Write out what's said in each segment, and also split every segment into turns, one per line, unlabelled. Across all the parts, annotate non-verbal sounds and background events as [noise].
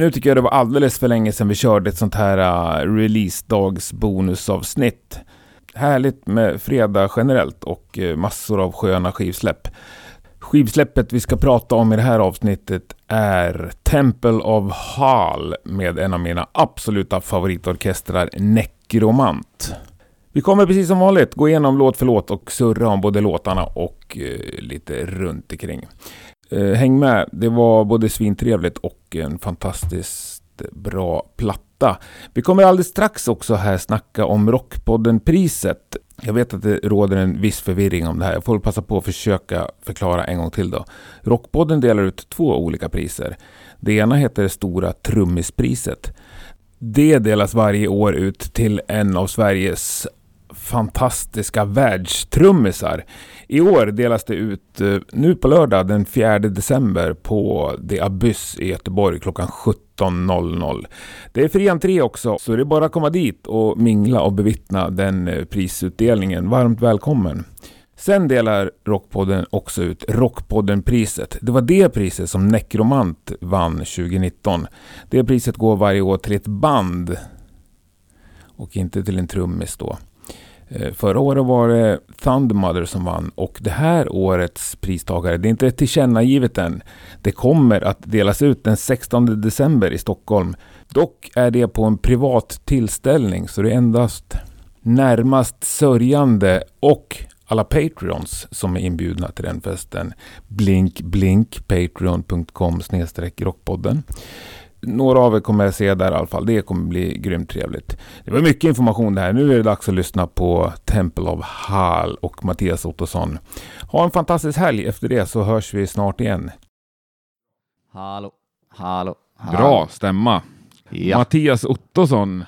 Nu tycker jag det var alldeles för länge sedan vi körde ett sånt här äh, uh, releasedags bonusavsnitt. Härligt med fredag generellt och uh, massor av sköna skivsläpp. Skivsläppet vi ska prata om i det här avsnittet är Temple of Hall med en av mina absoluta favoritorkestrar Necromant. Vi kommer precis som vanligt gå igenom låt för låt och surra om både låtarna och uh, lite runt omkring. Eh, häng med, det var både svintrevligt och en fantastiskt bra platta. Vi kommer alldeles strax också här snacka om Rockpodden-priset. Jag vet att det råder en viss förvirring om det här. Jag får passa på att försöka förklara en gång till då. Rockpodden delar ut två olika priser. Det ena heter Stora Trummispriset. Det delas varje år ut till en av Sveriges fantastiska världstrummisar. I år delas det ut eh, nu på lördag den 4 december på The Abyss i Göteborg klockan 17.00. Det är fri entré också, så det är bara att komma dit och mingla och bevittna den eh, prisutdelningen. Varmt välkommen! Sen delar Rockpodden också ut Rockpodden-priset. Det var det priset som Necromant vann 2019. Det priset går varje år till ett band och inte till en trummis då. Eh, förra året var det Thundermother som vann och det här årets pristagare, det är inte tillkännagivet än. Det kommer att delas ut den 16 december i Stockholm. Dock är det på en privat tillställning så det är endast närmast sörjande och alla Patreons som är inbjudna till den festen. Blink blink patreon.com rockpodden några av er kommer jag se där i alla fall. Det kommer bli grymt trevligt. Det var mycket information det här. Nu är det dags att lyssna på Temple of Hall och Mattias Ottosson. Ha en fantastisk helg. Efter det så hörs vi snart igen.
Hallå, hallå, hallå.
Bra stämma.
Ja.
Mattias Ottosson.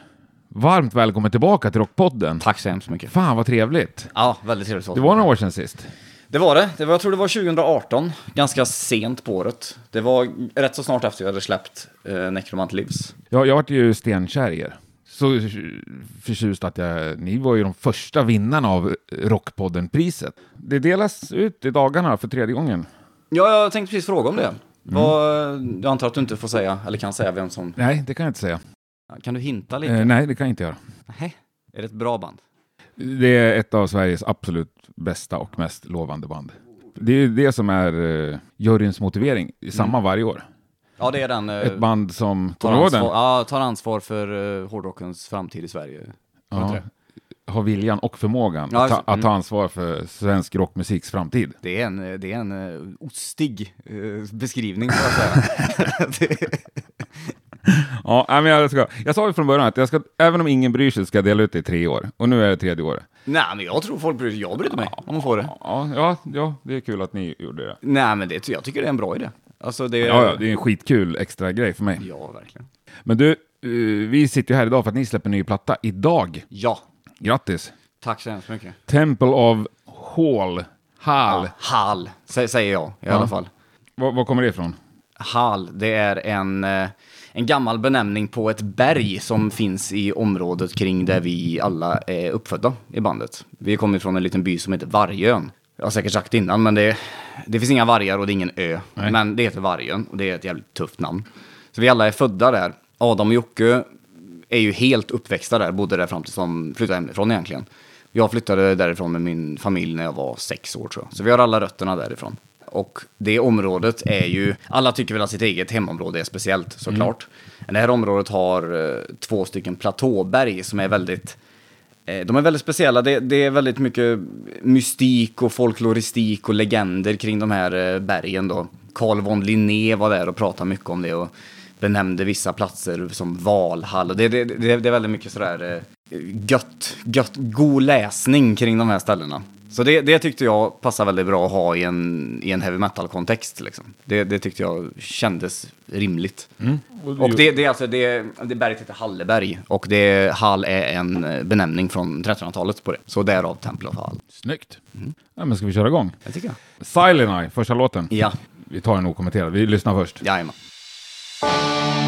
Varmt välkommen tillbaka till Rockpodden.
Tack så hemskt mycket.
Fan vad trevligt.
Ja, väldigt trevligt.
Det var några år sedan sist.
Det var det. det var, jag tror det var 2018, ganska sent på året. Det var rätt så snart efter jag hade släppt eh, Necromant Lives.
Ja, jag vart ju stenkär i er. Så förtjust att jag, ni var ju de första vinnarna av Rockpodden-priset. Det delas ut i dagarna för tredje gången.
Ja, jag tänkte precis fråga om det. Vad, jag antar att du inte får säga, eller kan säga vem som...
Nej, det kan jag inte säga.
Kan du hinta lite?
Eh, nej, det kan jag inte göra.
Nej. Är det ett bra band?
Det är ett av Sveriges absolut bästa och mest lovande band. Det är det som är uh, juryns motivering, samma varje år.
Ja, det är den. eh,
Ett band som,
tar, ansvar,
den?
ja, tar ansvar för uh, hårdrockens framtid i Sverige.
Ja, har viljan och förmågan
Ja,
att, ta,
mm.
att ta ansvar för svensk rockmusiks framtid.
Det är en, det är en uh, ostig uh, beskrivning, får jag säga. [laughs] [laughs]
Ja, men jag, ska, jag sa ju från början att jag ska, även om ingen bryr sig ska jag dela ut det i tre år. Och nu är det tredje året.
nej, men jag tror folk bryr sig. Jag bryr mig om de får det.
Ja, ja, ja, det är kul att ni gjorde det.
Nej, men det, jag tycker det är en bra idé. Alltså, det,
Ja, ja, det är en skitkul extra grej för mig.
Ja, verkligen.
Men du, eh, vi sitter ju här idag för att ni släpper en ny platta idag.
Ja,
Grattis!
tack så hemskt mycket.
Temple of Hall. Hall.
Hall, sä- säger jag i alla fall.
Var, var kommer det ifrån?
Hall, det är en, eh, en gammal benämning på ett berg som finns i området kring där vi alla är uppfödda i bandet. Vi kommer från en liten by som heter Vargön. Jag har säkert sagt innan, men det, det finns inga vargar och det är ingen ö.
Nej.
Men det heter Vargön och det är ett jävligt tufft namn. Så vi alla är födda där. Adam och Jocke är ju helt uppväxta där, bodde där fram tills de flyttade hemifrån egentligen. Jag flyttade därifrån med min familj när jag var sex år tror jag. Så vi har alla rötterna därifrån. Och det området är ju, alla tycker väl att sitt eget hemområde är speciellt såklart. Men det här området har eh, två stycken platåberg som är väldigt eh, De är väldigt speciella. Det, det är väldigt mycket mystik och folkloristik och legender kring de här eh, bergen då. Carl von Linné var där och pratade mycket om det och benämnde vissa platser som Valhall. Det, det, det, det är väldigt mycket sådär eh, gött, gött, god läsning kring de här ställena. Så det, det tyckte jag passar väldigt bra att ha i en, i en heavy metal-kontext. Liksom. Det, det tyckte jag kändes rimligt. Och det, det är alltså, det, det berget heter Halleberg och det, Hall är en eh, benämning från 1300-talet på det. Så därav Temple of Hall.
Snyggt. Ja, men ska vi köra igång?
Det tycker jag.
Silent Eye, första låten.
Ja,
Vi tar den okommenterad. Vi lyssnar först.
jajamän.
Temple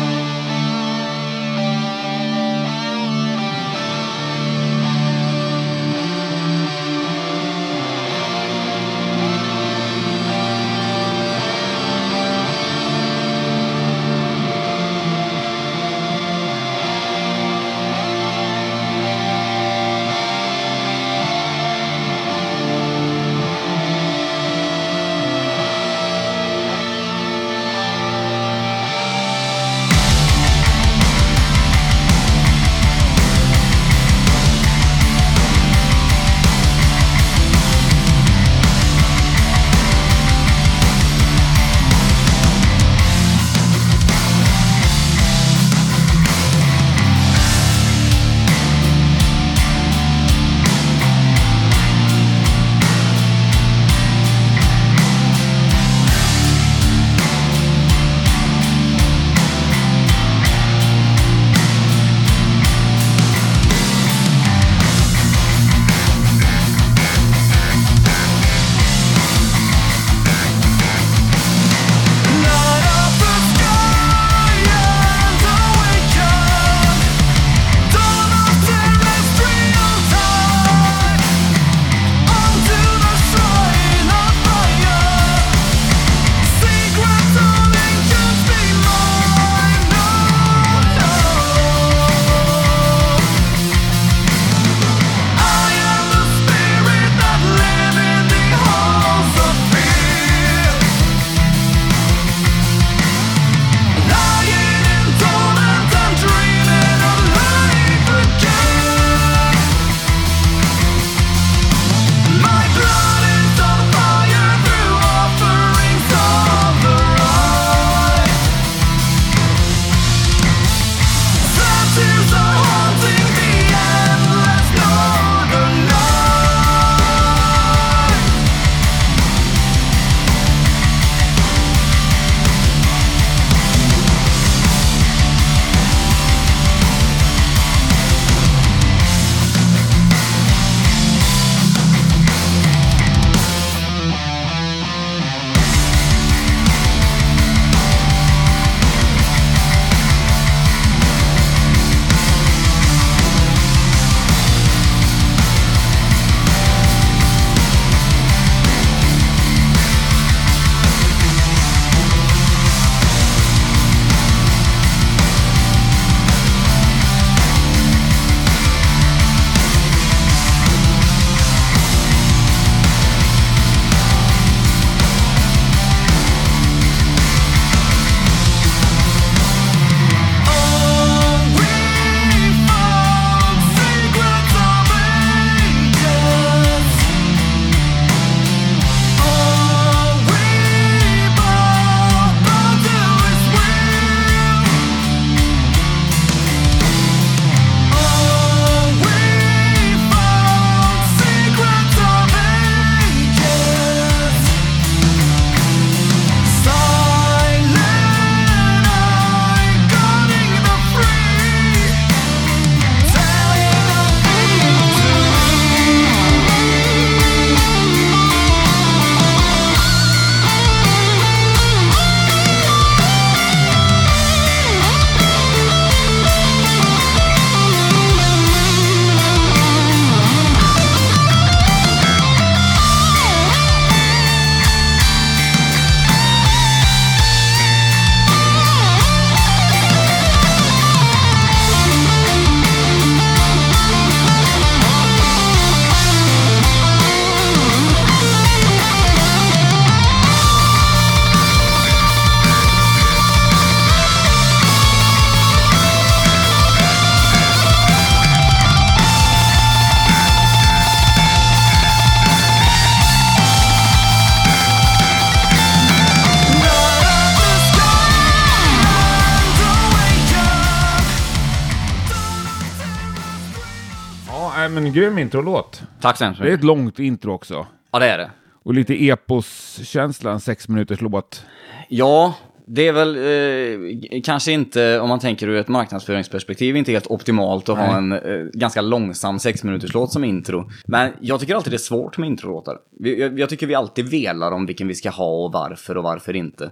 introlåt.
Tack så hemskt
Det är
mycket.
ett långt intro också.
Ja, det är det.
Och lite epos-känsla, en sex minuters låt.
Ja, det är väl eh, kanske inte, om man tänker ur ett marknadsföringsperspektiv, inte helt optimalt att ha en eh, ganska långsam sexminuterslåt som intro. Men jag tycker alltid det är svårt med introlåtar. Vi- Jag, jag tycker vi alltid velar om vilken vi ska ha och varför och varför inte.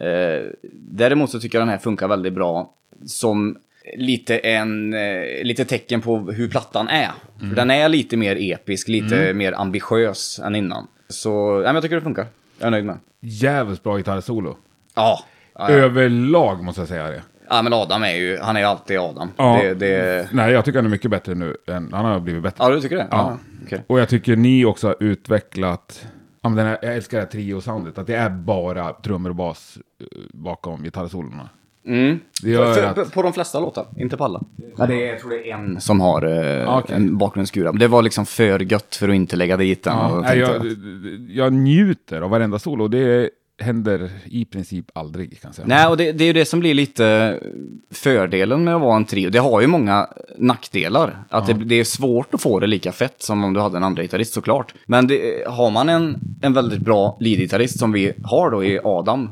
Eh, däremot så tycker jag den här funkar väldigt bra som lite en, eh, lite tecken på hur plattan är. För den är lite mer episk, lite mer ambitiös än innan. Så, men jag tycker det funkar. Jag är nöjd med.
Jävligt bra gitarrsolo.
Ja. ja, ja.
Överlag måste jag säga det.
Ja, men Adam är ju, han är ju alltid Adam.
Ja.
Det, det...
Nej, jag tycker han är mycket bättre nu. Än, han har blivit bättre.
Ja, du tycker det?
Ja.
Okej.
Och jag tycker ni också har utvecklat... Ja, men den här, jag älskar det här trio-soundet. Att det är bara trummor och bas eh, bakom gitarrsolorna.
Mm.
Det gör
För,
att...
på, de flesta låtar, inte på alla. Ja, det är, jag tror det är en som har eh,
Okej.
en bakgrundsskura. Det var liksom för gött för att inte lägga dit den.
Ja,
och
nej, jag, jag njuter av varenda solo. Det händer i princip aldrig, kan jag säga.
Nej, och det, det är ju det som blir lite fördelen med att vara en trio. Det har ju många nackdelar. Att det, det är svårt att få det lika fett som om du hade en andra gitarrist såklart. Men det, har man en, en väldigt bra lead-gitarrist som vi har då i Adam,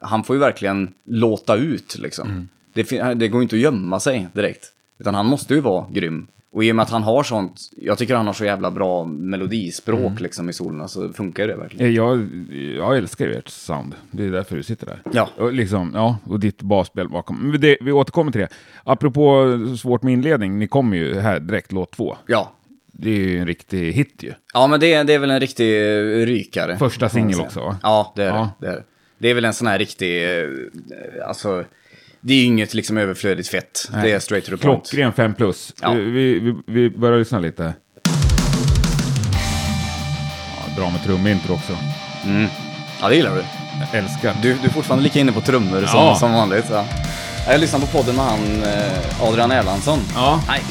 han får ju verkligen låta ut liksom. Det, fin- det går inte att gömma sig direkt. Utan han måste ju vara grym. Och i och med att han har sånt, jag tycker han har så jävla bra melodispråk liksom i solorna så funkar det verkligen.
Eh, Jag, jag älskar ju ert sound. Det är därför du sitter där.
Ja.
Och, liksom, ja, och ditt basspel bakom. Det, vi återkommer till det. Apropå svårt med inledning, ni kommer ju här direkt, låt två.
Ja,
Det är ju en riktig hit ju.
Ja, men det är, det är väl en riktig rykare.
Första singel också, va?
Ja, det är,
Ja.
det. det är det. Det är väl en sån här riktig, eh, alltså, det är inget liksom överflödigt fett.
Nej.
Det är straight to the point.
Klockren 5 plus.
Ja.
Vi, vi, vi börjar lyssna lite. Ja, bra med trumintro också.
Ja, det gillar du.
Jag älskar.
Du, du är fortfarande lika inne på trummor som,
Ja.
som vanligt. Ja. Jag lyssnade på podden med han eh, Adrian Erlandsson.
Ja.
Nej,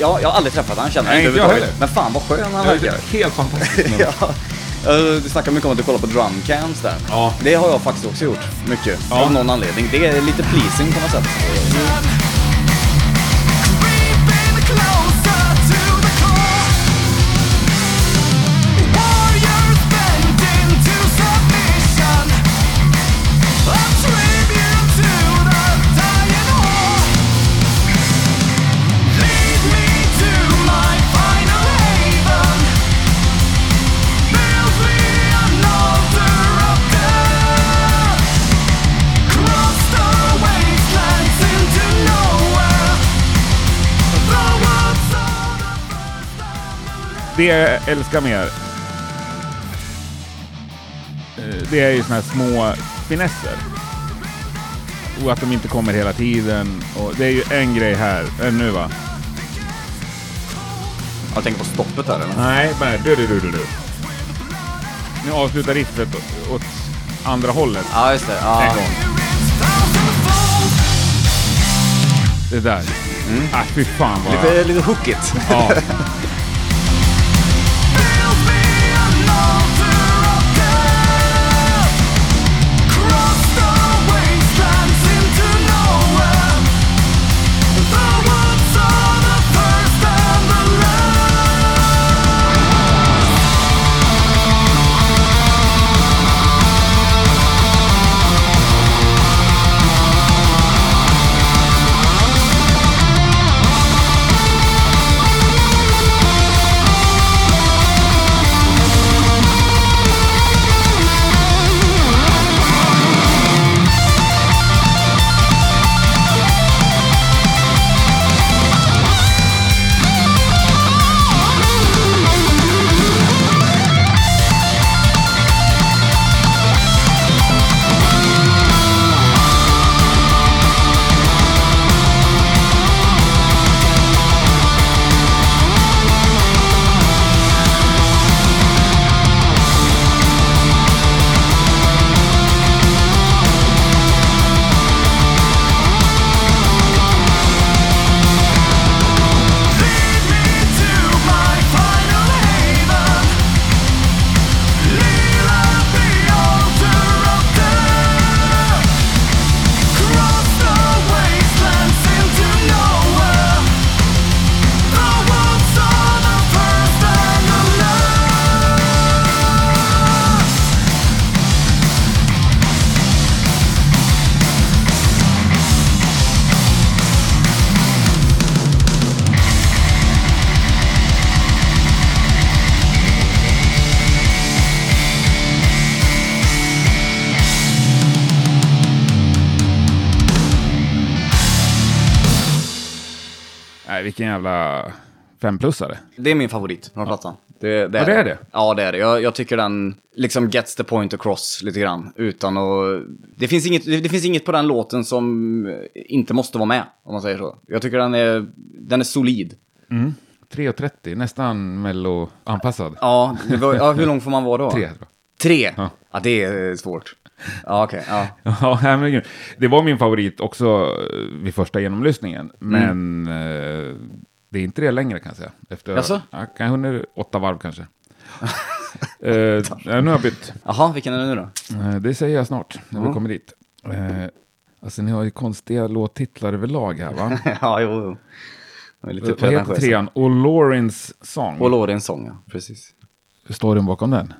jag, jag har aldrig träffat han känner
Nej,
inte
jag heller.
Men fan vad skön han verkar.
Helt fantastiskt. [laughs]
ja. Eh, Du snackar mycket om att du kollar på drumcams där.
Ja.
Det har jag faktiskt också gjort. Mycket.
Ja.
Av någon anledning. Det är lite pleasing på något sätt.
Det jag älskar med er, eh, det är ju såna här små finesser. Och att de inte kommer hela tiden. Och det är ju en grej här, eh, nu va?
Jag tänker på stoppet här eller?
Nej, bara du, du, du, du, du. Nu avslutar riffet åt andra hållet.
Ja, just det. Ja.
En gång. Det där. Ah, fy fan vad...
Lite, lite hookigt.
Ja. [laughs] vilken jävla femplussare.
Det är min favorit från plattan. Det, det,
Ja, det är det?
Ja, det är det. Jag, jag tycker den liksom gets the point across lite grann. Utan att... Det finns, inget, det, det finns inget på den låten som inte måste vara med, om man säger så. Jag tycker den är, den är solid.
3.30, nästan mello-anpassad.
Ja, var, ja, hur lång får man vara då? [laughs]
Tre.
Tre?
Ja.
Ja, det är svårt. [laughs] Ja, okej. ja.
Ja, men det var min favorit också eh, vid första genomlyssningen.
Mm.
Men eh, det är inte det längre kan jag säga. Efter,
Jaså?
ja, kan jag hunnit åtta varv kanske. [laughs] [laughs] ja, nu har jag bytt.
Jaha, vilken är det nu då?
Det säger jag snart, när vi
Mm.
kommer dit. Eh, alltså ni har ju konstiga låttitlar överlag här va?
ja, jo, jo. Lite
Vad heter trean? O'Lorins sång.
Och Lorens sång, ja. Precis.
Storyn bakom den?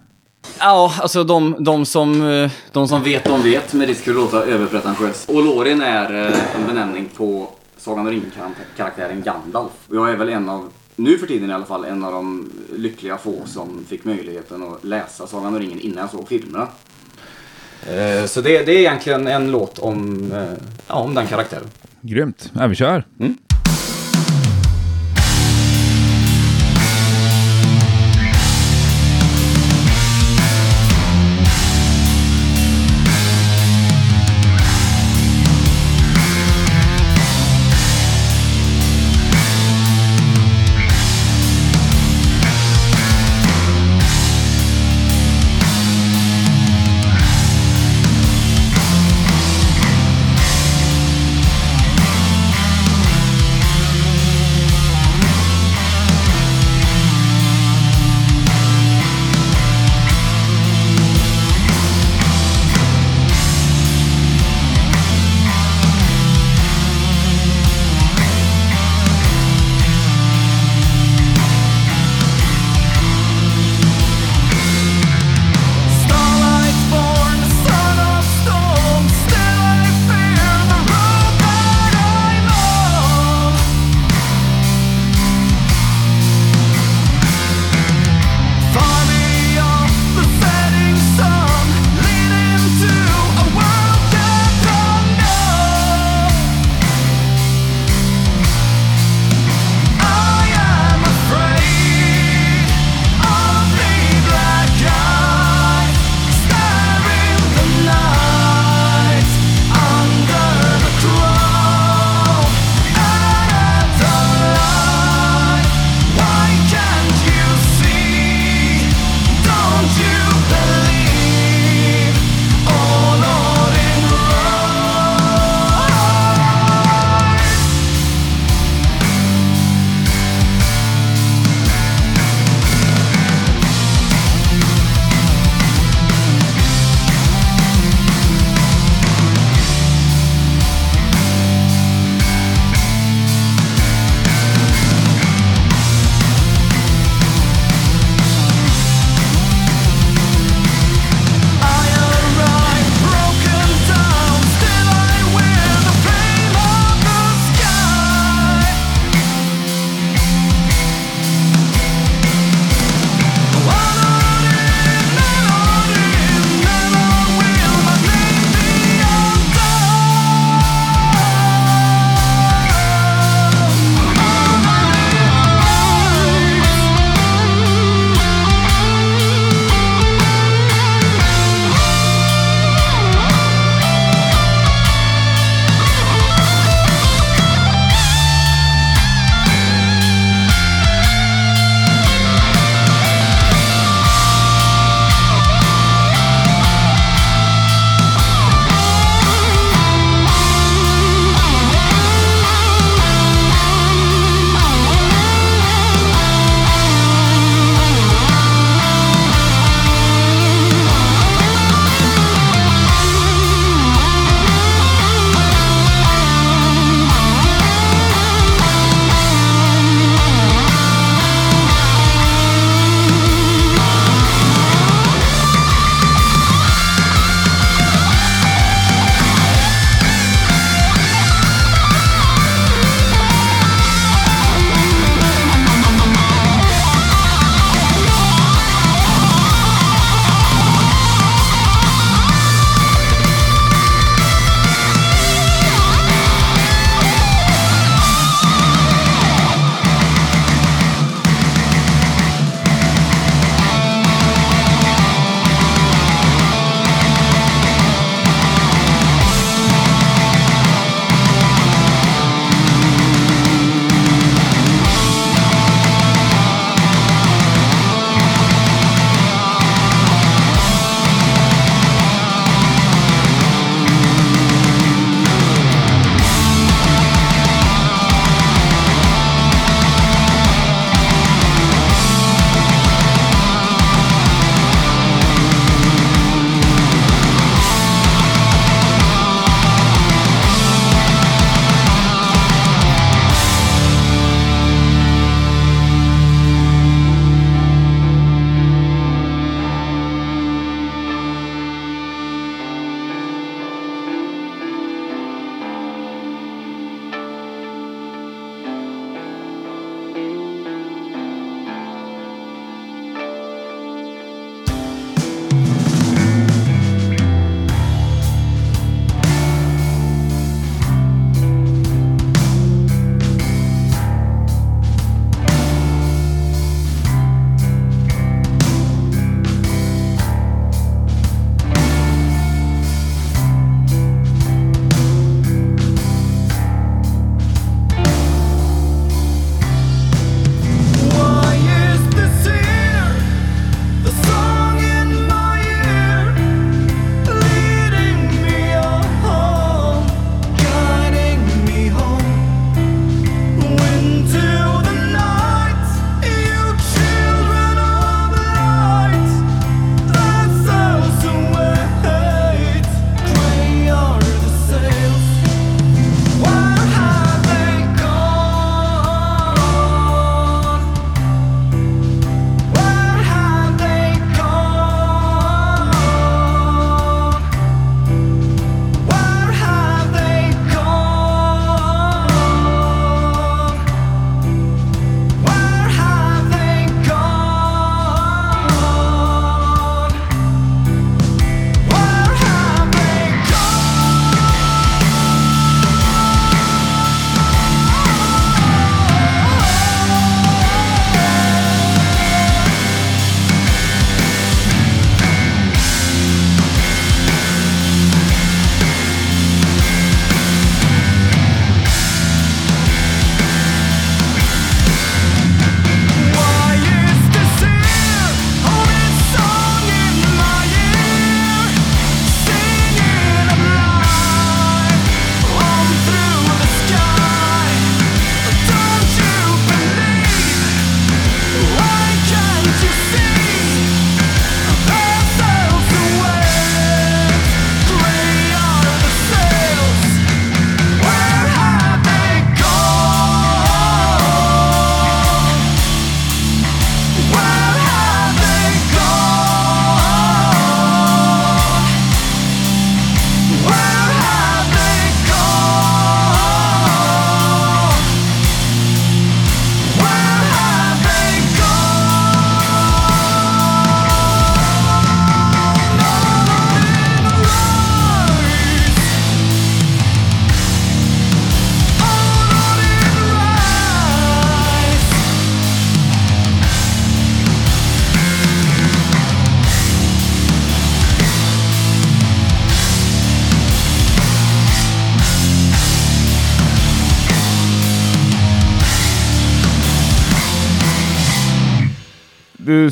Ja, alltså de, de, som, eh, de som vet, de vet med risk för att låta överpretentiös. Och Lorin är eh, en benämning på Sagan om ringen-karaktären Gandalf. Jag är väl en av, nu för tiden i alla fall, en av de lyckliga få som fick möjligheten att läsa Sagan om ringen innan jag såg filmerna. Eh, Så det, det är egentligen en låt om, ja, om den karaktären.
Grymt. Ja, vi kör.
Thank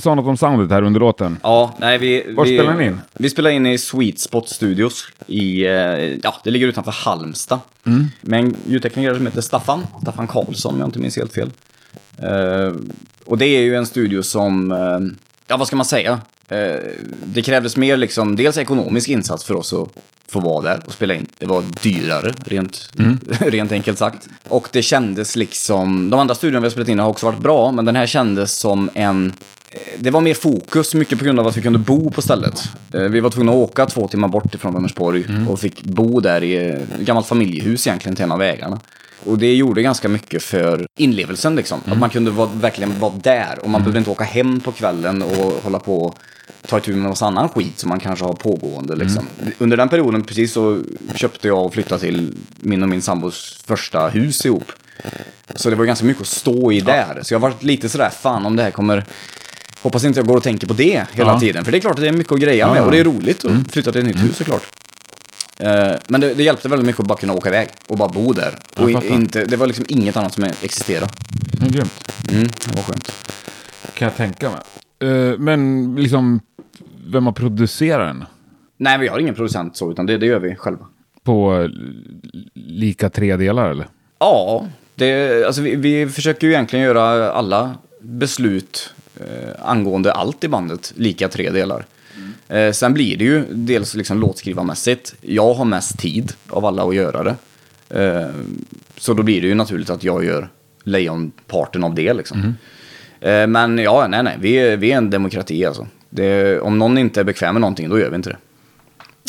sa något om soundet här under låten.
Ja, nej vi...
Var
vi,
spelar ni in?
Vi spelar in i Sweet Spot Studios i, eh, ja, det ligger utanför Halmstad.
Mm.
Med en ljudtekniker som heter Staffan, Staffan Karlsson om jag inte minns helt fel. Eh, och det är ju en studio som, eh, ja vad ska man säga? Eh, det krävdes mer liksom, dels ekonomisk insats för oss att få vara där och spela in. Det var dyrare, rent, [laughs] rent enkelt sagt. Och det kändes liksom, de andra studiorna vi har spelat in har också varit bra, men den här kändes som en det var mer fokus, mycket på grund av att vi kunde bo på stället. Eh, Vi var tvungna att åka två timmar bort ifrån Vänersborg och fick bo där i ett gammalt familjehus egentligen till en av vägarna. Och det gjorde ganska mycket för inlevelsen liksom. Att man kunde vara, verkligen vara där och man behövde inte åka hem på kvällen och hålla på och ta itu med massa annan skit som man kanske har pågående liksom. Under den perioden precis så köpte jag och flyttade till min och min sambos första hus ihop. Så det var ganska mycket att stå i där. Så jag varit lite sådär, fan om det här kommer... Hoppas inte jag går och tänker på det hela
Ja.
tiden. För det är klart att det är mycket att greja med.
Mm.
och det är roligt att flytta till ett nytt hus såklart. Eh, Men det, det hjälpte väldigt mycket att bara kunna åka iväg och bara bo där. Och i- inte, det var liksom inget annat som existerade.
Ja, grymt.
Mm, det var skönt.
Kan jag tänka mig. Eh, men liksom, vem har producerat den?
Nej, vi har ingen producent så, utan det, det gör vi själva.
På eh, lika tre delar eller?
Ja, det, alltså vi, vi försöker ju egentligen göra alla beslut eh, angående allt i bandet lika tre delar. Eh, sen blir det ju dels liksom låtskrivarmässigt. Jag har mest tid av alla att göra det. Eh, så då blir det ju naturligt att jag gör lejonparten av det liksom. Eh, men ja, nej, nej, vi är, vi är en demokrati alltså. Det, om någon inte är bekväm med någonting, då gör vi inte det.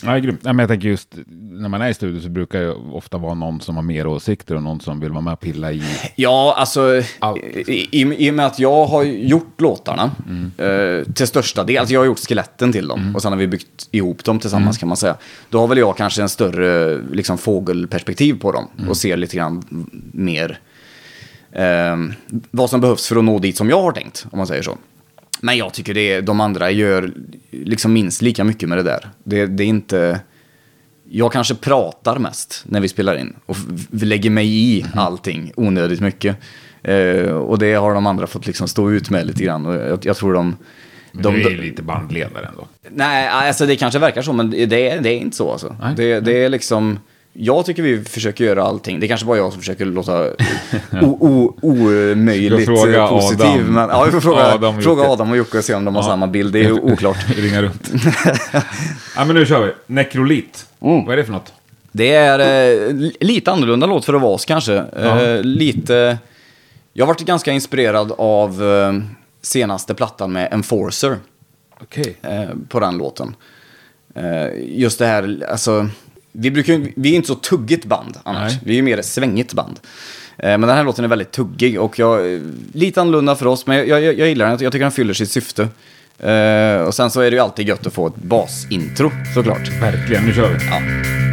Nej, grymt. Nej, men jag tänker just när man är i studio så brukar det ofta vara någon som har mer åsikter och någon som vill vara med och pilla i.
Ja, alltså
Allt.
i, i, i och med att jag har gjort låtarna eh, till största del, alltså jag har gjort skeletten till dem och sen har vi byggt ihop dem tillsammans kan man säga. Då har väl jag kanske en större liksom, fågelperspektiv på dem och ser lite grann mer eh, vad som behövs för att nå dit som jag har tänkt, om man säger så. Men jag tycker det, de andra gör liksom minst lika mycket med det där. Det, det är inte... Jag kanske pratar mest när vi spelar in och lägger mig i allting onödigt mycket. Eh, och det har de andra fått liksom stå ut med lite grann. Och jag, jag tror de...
Men
de,
du är ju lite bandledare ändå.
Nej, alltså det kanske verkar så, men det, är- det är inte så alltså.
Nej.
Det, det är liksom... Jag tycker vi försöker göra allting. Det är kanske bara jag som försöker låta [laughs] omöjligt
fråga
positiv.
Adam.
Men, ja, vi får fråga
Adam
fråga. Adam och Jocke och se om de har
Ja.
samma bild. Det är [laughs] oklart.
Ringa runt. [laughs] ja, men nu kör vi. Nekrolit. Vad är det för något?
Det är eh, li- lite annorlunda låt för att vara oss kanske. Eh, lite... Jag har varit ganska inspirerad av eh, senaste plattan med Enforcer
Okej.
eh, på den låten. Eh, just det här, alltså... Vi, brukar, vi är inte så tuggigt band annars.
Nej.
Vi är ju mer ett svängigt band. Eh, men den här låten är väldigt tuggig och jag, lite annorlunda för oss, men jag, jag, jag gillar den. Jag tycker den fyller sitt syfte. Eh, och sen så är det ju alltid gött att få ett basintro, såklart.
Verkligen, nu kör vi.
Ja.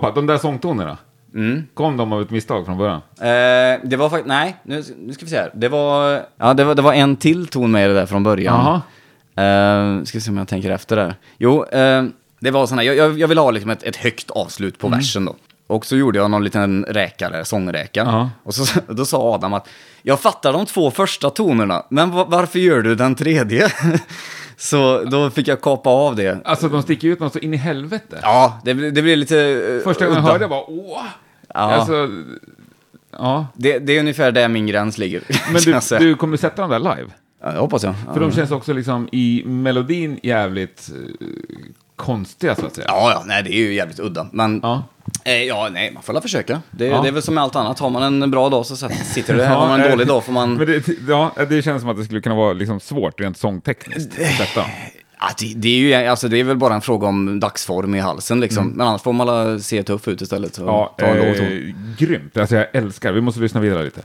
Stoppa. De där sångtonerna. Kom de av ett misstag från början?
Eh, det var faktiskt, nej, nu, nu ska vi se här. Det var, ja, det var, det var en till ton med det där från början. Eh, ska vi se om jag tänker efter där. Jo, eh, det var här, jag, jag, jag vill ha liksom ett, ett högt avslut på versen då. Och så gjorde jag någon liten räkare, sångräka.
Ja.
Och så, [laughs] då sa Adam att jag fattar de två första tonerna, men va- varför gör du den tredje? [laughs] så då fick jag kapa av det.
Alltså de sticker ut något så in i helvete.
Ja, det, blir- det blir lite... eh,
Första gången jag hörde det var åh!
Ja.
Alltså, ja.
Det, det är ungefär där min gräns ligger. [laughs]
Men du, du kommer sätta dem där live?
Ja, jag hoppas jag.
För de känns också liksom i melodin jävligt eh, konstiga så att säga.
Ja, ja, nej det är ju jävligt udda. Men
Ja.
eh, ja, nej, man får väl försöka. Det,
Ja.
det är väl som med allt annat. Har man en bra dag så sätter- sitter det.
Ja, [laughs]
Har man en
eh,
dålig dag får man...
Men det, ja, det känns som att det skulle kunna vara liksom svårt rent sångtekniskt. Detta.
Ja, det, det, är ju, alltså, det är väl bara en fråga om dagsform i halsen liksom. Men annars får man alla se tuff ut istället.
Mm. Ja,
ta en låg ton.
eh, grymt. Alltså jag älskar. Vi måste lyssna vidare lite.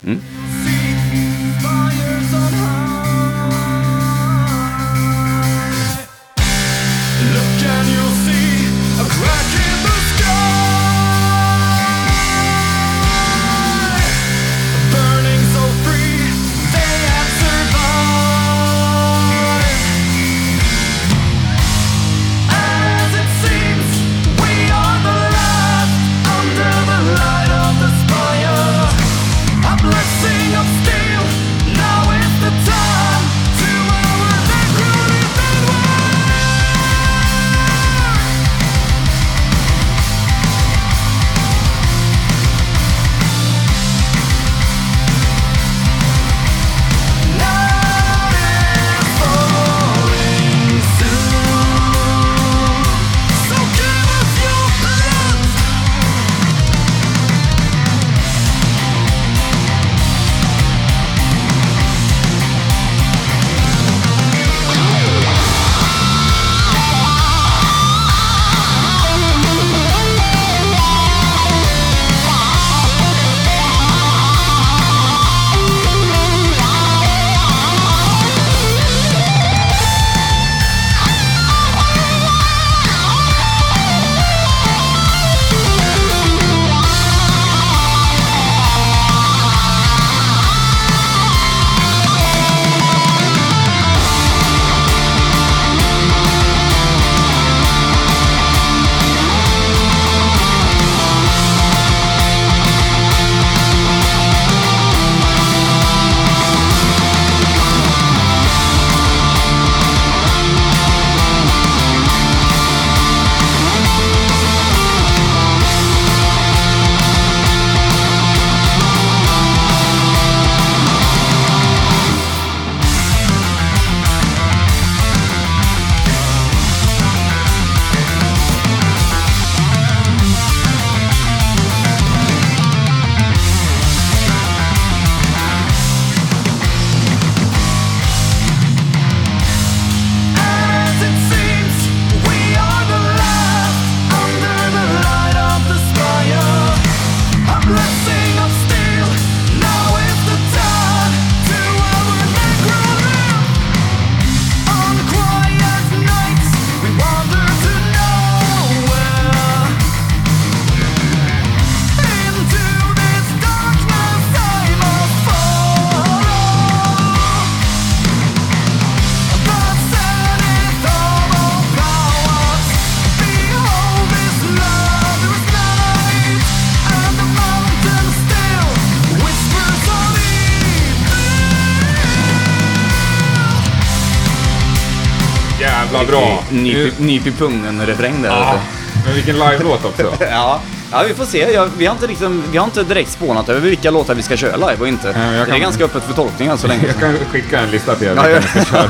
Nyp, i- pungen-refräng där.
Ja,
vet
men vilken live-låt också. [laughs]
Ja. ja, vi får se. Jag, vi, har inte liksom, vi har inte direkt spånat över vilka låtar vi ska köra live och inte.
jag
Det är ganska öppet för tolkning än så länge.
Jag kan skicka en lista till er.
Ja, ja,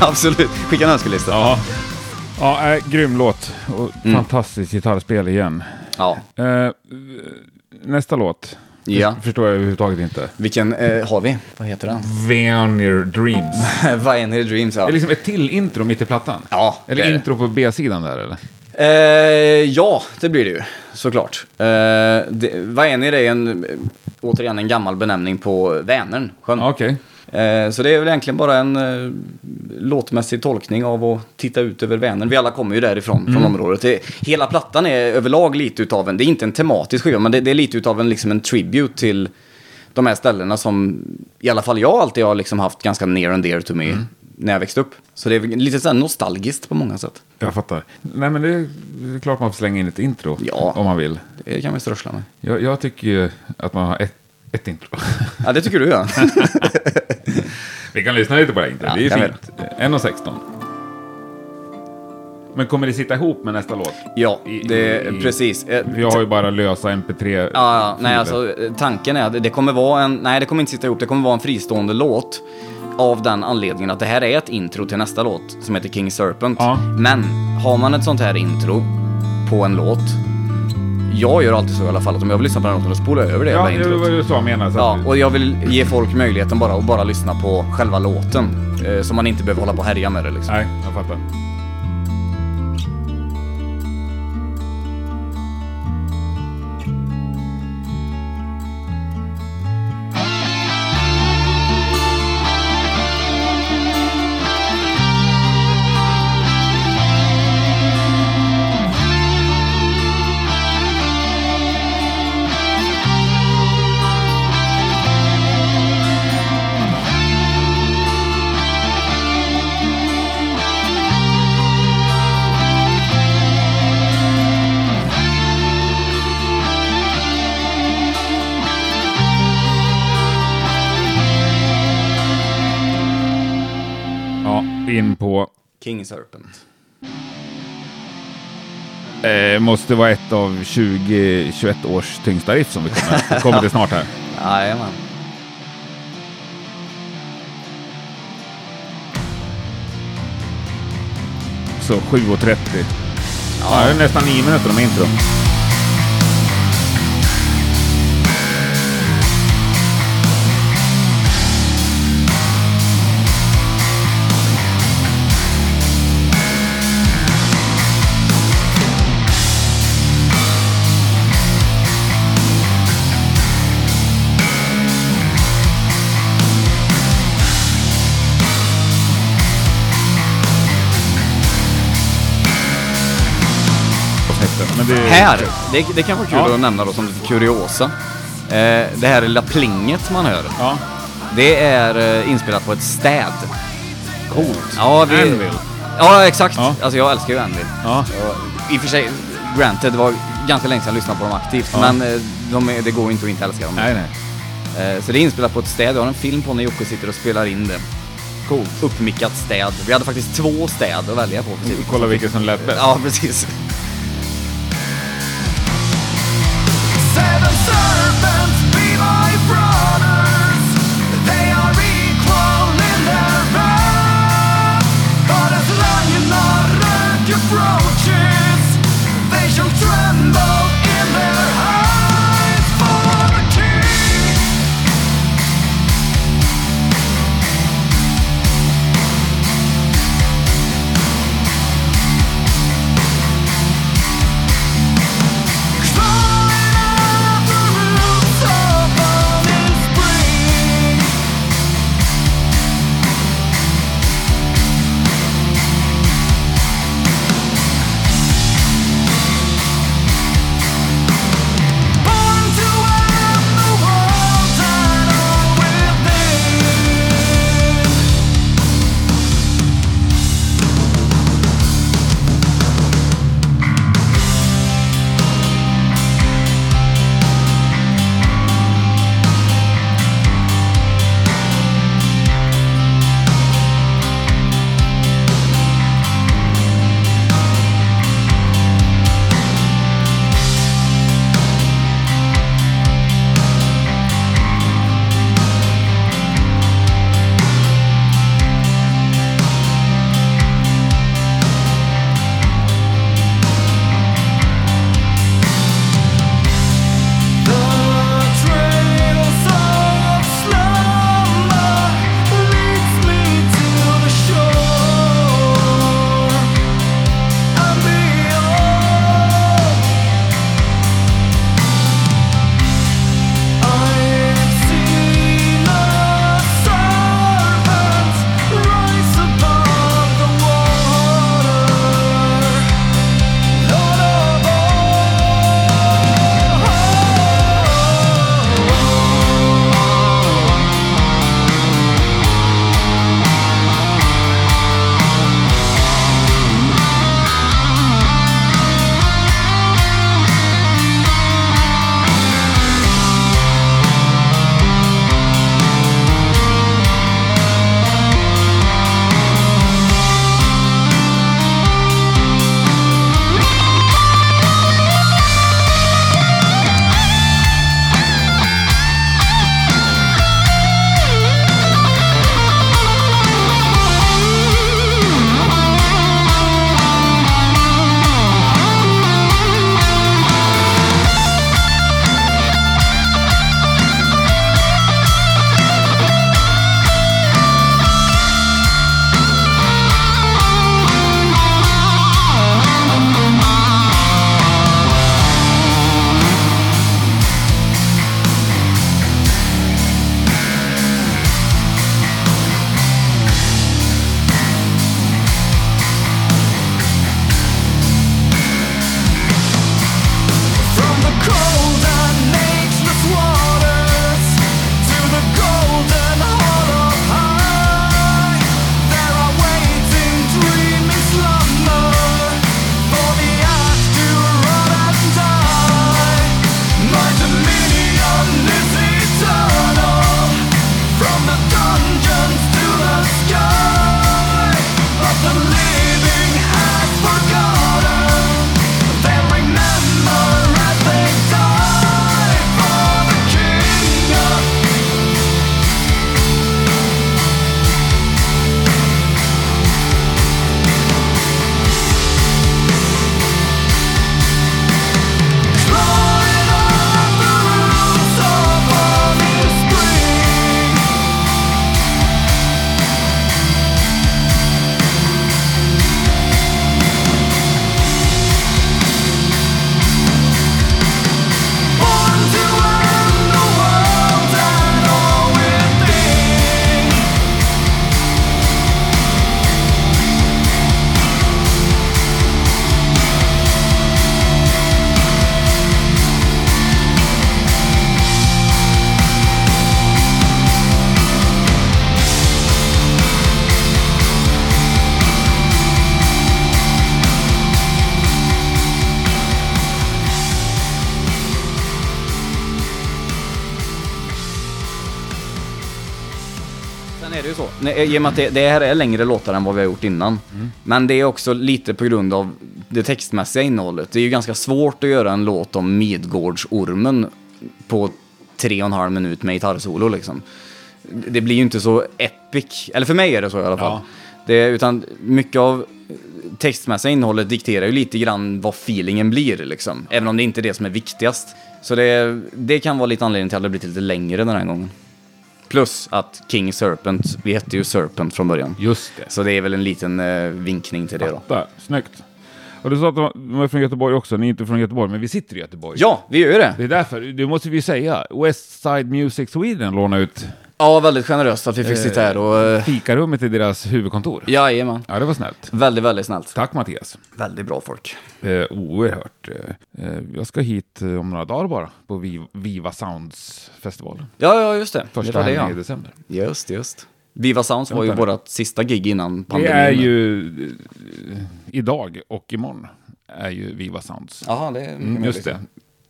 [laughs] absolut. Skicka en önskelista.
Ja, ja äh, grym låt. Och fantastiskt gitarrspel igen.
Ja.
Eh, nästa låt.
Ja.
Förstår jag överhuvudtaget inte.
Vilken eh, har vi? Vad heter den?
Vanir Dreams. [laughs]
Vad är Dreams?
Det
Ja.
är liksom ett till intro mitt i plattan.
Ja,
Eller
det är det.
intro på B-sidan där eller?
Eh, ja, det blir det ju. Såklart. Eh, det, vad är? Det en, återigen en gammal benämning på Vänern, sjön. Eh, så det är väl egentligen bara en eh, låtmässig tolkning av att titta ut över Vänern. Vi alla kommer ju därifrån,
Mm.
från området. Det, hela plattan är överlag lite utav en, det är inte en tematisk skiva, men det, det är lite utav en, liksom en tribute till de här ställena som i alla fall jag alltid har liksom haft ganska near and dear to me
Mm.
när jag växte upp. Så det är lite så nostalgiskt på många sätt.
Jag fattar. Nej men det är, det är klart man får slänga in ett intro.
Ja.
Om man vill.
Det kan vi strössla med.
Jag, jag tycker ju att man har ett, ett intro.
Ja, det tycker du ja. [laughs]
Vi kan lyssna lite på det intro.
Ja,
det är fint. 1.16. Men kommer det sitta ihop med nästa låt?
Ja,
I-
det,
i-
precis. Eh,
Vi har ju bara lösa mp3
Ja, ja, nej alltså eh, tanken är att det kommer vara en, nej det kommer inte sitta ihop, det kommer vara en fristående låt. Av den anledningen att det här är ett intro till nästa låt som heter King Serpent.
Ja.
Men har man ett sånt här intro på en låt, jag gör alltid så i alla fall att om jag vill lyssna på den låten, då spolar jag över det
Ja,
jävla
det var
introt.
ju så jag menade. Så
Ja,
att,
och jag vill ge folk möjligheten bara att bara lyssna på själva låten. Eh, så man inte behöver hålla på och härja med det liksom.
Nej, jag fattar.
King Serpent.
Eh, måste vara ett av 2021 års tyngsta riff som vi kommer, [laughs] kommer till snart här.
Jajamän.
Så 7.30. Ja, det är nästan 9 minuter om intro. Men det,
Här, det, det kan vara kul
Ja.
att nämna då som lite kuriosa. Eh, det här lilla plinget man hör,
Ja,
det är eh, inspelat på ett städ.
coolt.
Ja, vi,
Anvil.
Ja, exakt.
Ja.
Alltså jag älskar ju Anvil.
Ja.
Och I och för sig, granted, det var ganska länge sedan jag lyssnade på dem aktivt,
Ja.
men eh, de är, det går ju inte att inte älska dem.
Nej, nej.
Eh, Så det är inspelat på ett städ. Jag har en film på när Jocke sitter och spelar in det.
Coolt.
Uppmickat städ. Vi hade faktiskt två städ att välja på. precis.
Kolla vilket som lät bäst.
Ja, precis. I och med att det, det här är längre låtar än vad vi har gjort innan. Men det är också lite på grund av det textmässiga innehållet. Det är ju ganska svårt att göra en låt om Midgårdsormen på tre och en halv minut med gitarrsolo liksom. Det blir ju inte så epic. Eller för mig är det så i alla fall.
Ja.
Det, utan mycket av textmässiga innehållet dikterar ju lite grann vad feelingen blir liksom. Även om det inte är det som är viktigast. Så det, det kan vara lite anledning till att det blir lite längre den här gången. Plus att King Serpent, vi hette ju Serpent från början.
Just det.
Så det är väl en liten eh, vinkning till det då.
Där, snyggt. Och du sa att de är från Göteborg också. Ni är inte från Göteborg, men vi sitter i Göteborg.
Ja, vi gör ju det.
Det är därför, det måste vi säga. West Side Music Sweden lånar ut
Ja, väldigt generöst att vi fick sitta här och... eh,
fikarummet i deras huvudkontor.
Jajamän.
Ja, det var snällt.
Väldigt, väldigt snällt.
Tack Mattias.
Väldigt bra folk.
Eh, oerhört. Eh, eh, jag ska hit eh, om några dagar bara på Vi- Viva Sounds festival.
Ja, ja, just det. det
Första
det,
helgen i december.
Just, just. Viva Sounds var ju vårt sista gig innan
Det
pandemin.
är ju eh, idag och imorgon är ju Viva Sounds.
Jaha, det är
Mm, just det.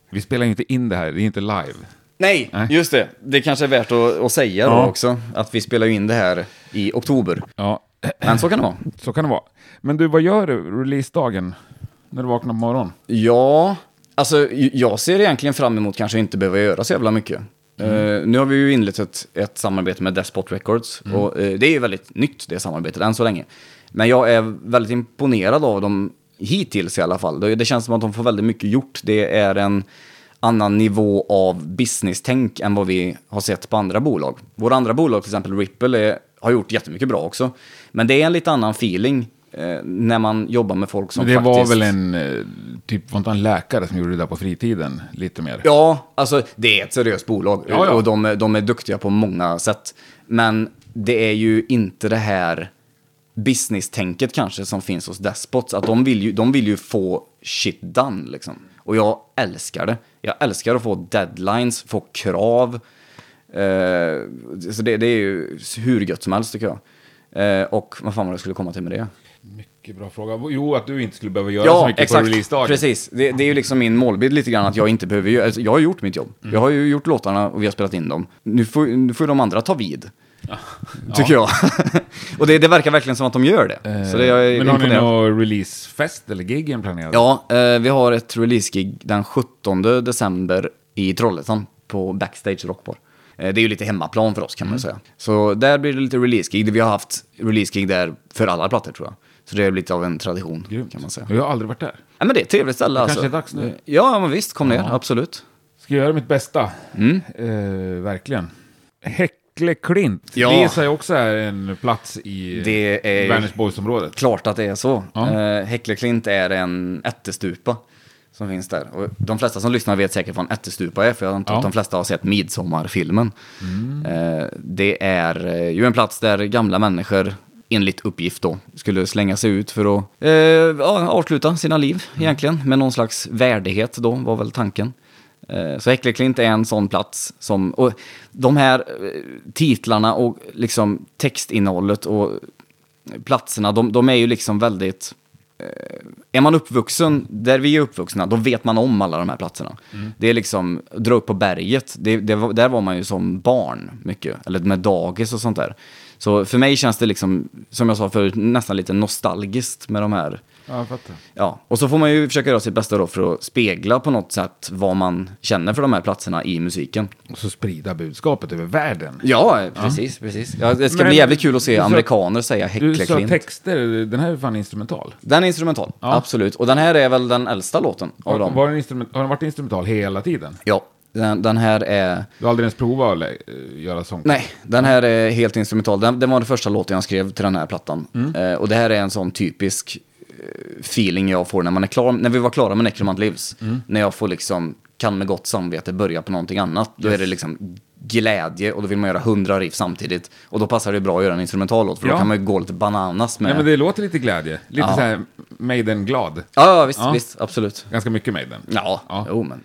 Vi spelar ju inte in det här, det är inte live.
Nej,
Nej.
just det. Det kanske är värt att, att säga
Ja.
då också. Att vi spelar ju in det här i oktober.
Ja,
Men så kan det vara. [clears throat]
så kan det vara. Men du, vad gör du releasedagen? När du vaknar på morgonen?
Ja, alltså jag ser egentligen fram emot kanske inte behöva göra så jävla mycket. Eh, nu har vi ju inlett ett, ett samarbete med Despot Records och eh, det är ju väldigt nytt det samarbetet än så länge. Men jag är väldigt imponerad av dem hittills i alla fall. Det, det känns som att de får väldigt mycket gjort. Det är en annan nivå av business-tänk än vad vi har sett på andra bolag. Våra andra bolag, till exempel Ripple, är, har gjort jättemycket bra också. Men det är en lite annan feeling eh, när man jobbar med folk som
det
faktiskt...
var väl en, eh, typ, var inte en läkare som gjorde det där på fritiden? Lite mer.
Ja, alltså det är ett seriöst bolag
Ja, ja.
och de, de är duktiga på många sätt. Men det är ju inte det här business-tänket kanske som finns hos Despots. Att de vill ju, de vill ju få shit done liksom. Och jag älskar det. Jag älskar att få deadlines, få krav. Eh, så det, det är ju hur gött som helst tycker jag. Eh, och vad fan var det jag skulle komma till med det?
Mycket bra fråga. Jo, att du inte skulle behöva göra så mycket på releasedagen.
Precis. Det, det är ju liksom min målbild lite grann att jag inte behöver göra, alltså, jag har gjort mitt jobb.
Mm.
Jag har ju gjort låtarna och vi har spelat in dem. Nu får, nu får de andra ta vid. Tycker jag. [laughs] och det, det verkar verkligen som att de gör det. så det är jag
Eh, Men har ni
imponerad.
någon releasefest eller gig planerad?
Ja, eh, vi har ett releasegig den 17 december i Trollhättan på Backstage Rockbar. Eh, det är ju lite hemmaplan för oss kan
Mm.
man säga. Så där blir det lite releasegig. Vi har haft releasegig där för alla plattor tror jag. Så det är lite av en tradition
Grymt.
kan man säga.
Jag har aldrig varit där.
Ja, men det är ett trevligt ställe alltså.
kanske är dags nu.
Ja, men visst. Kom ner, absolut.
Ska göra mitt bästa.
Mm.
Eh, verkligen. Häckle Klint.
Ja.
Det gissar jag också är en plats i
Det är-
Vänersborgsområdet.
Klart att det är så.
Ja.
Eh, Häckleklint är en ättestupa som finns där. Och de flesta som lyssnar vet säkert vad en ättestupa är, för jag antar
Ja.
att de flesta har sett Midsommarfilmen.
Mm.
Eh, det är eh, ju en plats där gamla människor, enligt uppgift då, skulle slänga sig ut för att eh, avsluta sina liv egentligen, med någon slags värdighet då, var väl tanken. Eh, Så Häckleklint är en sån plats som, och de här eh, titlarna och liksom textinnehållet och platserna, de, de är ju liksom väldigt... Eh, är man uppvuxen där vi är uppvuxna, då vet man om alla de här platserna. Det är liksom, dra upp på berget, det, det, där var man ju som barn mycket, eller med dagis och sånt där. Så för mig känns det liksom, som jag sa förut, nästan lite nostalgiskt med de här
Ja, jag fattar.
Ja, och så får man ju försöka göra sitt bästa då för att spegla på något sätt vad man känner för de här platserna i musiken.
Och så sprida budskapet över världen.
Ja, precis, precis. Ja, det ska
Men-
bli jävligt kul att se
du sa-
amerikaner säga
Du sa
Häckleklint.
texter, den här är fan instrumental.
Den är instrumental,
Ja.
absolut. Och den här är väl den äldsta låten av
Har,
dem.
var den har den varit instrumental hela tiden?
Ja, den, den här är...
Du har aldrig ens provat att göra sång?
Nej, den här är helt instrumental. Den, den var den första låten jag skrev till den här plattan.
Mm.
Eh, och det här är en sån typisk feeling jag får när man är klar, när vi var klara med Necromant Lives.
Mm.
När jag får liksom, kan med gott samvete börja på någonting annat. Då är det liksom glädje och då vill man göra hundra riff samtidigt. Och då passar det bra att göra en instrumental låt, för
Ja.
då kan man ju gå lite bananas med...
Nej, men det låter lite glädje. Lite
Ja.
så här Maiden-glad.
Ja, ja, visst,
Ja.
visst, absolut.
Ganska mycket Maiden.
Ja,
Ja.
jo men...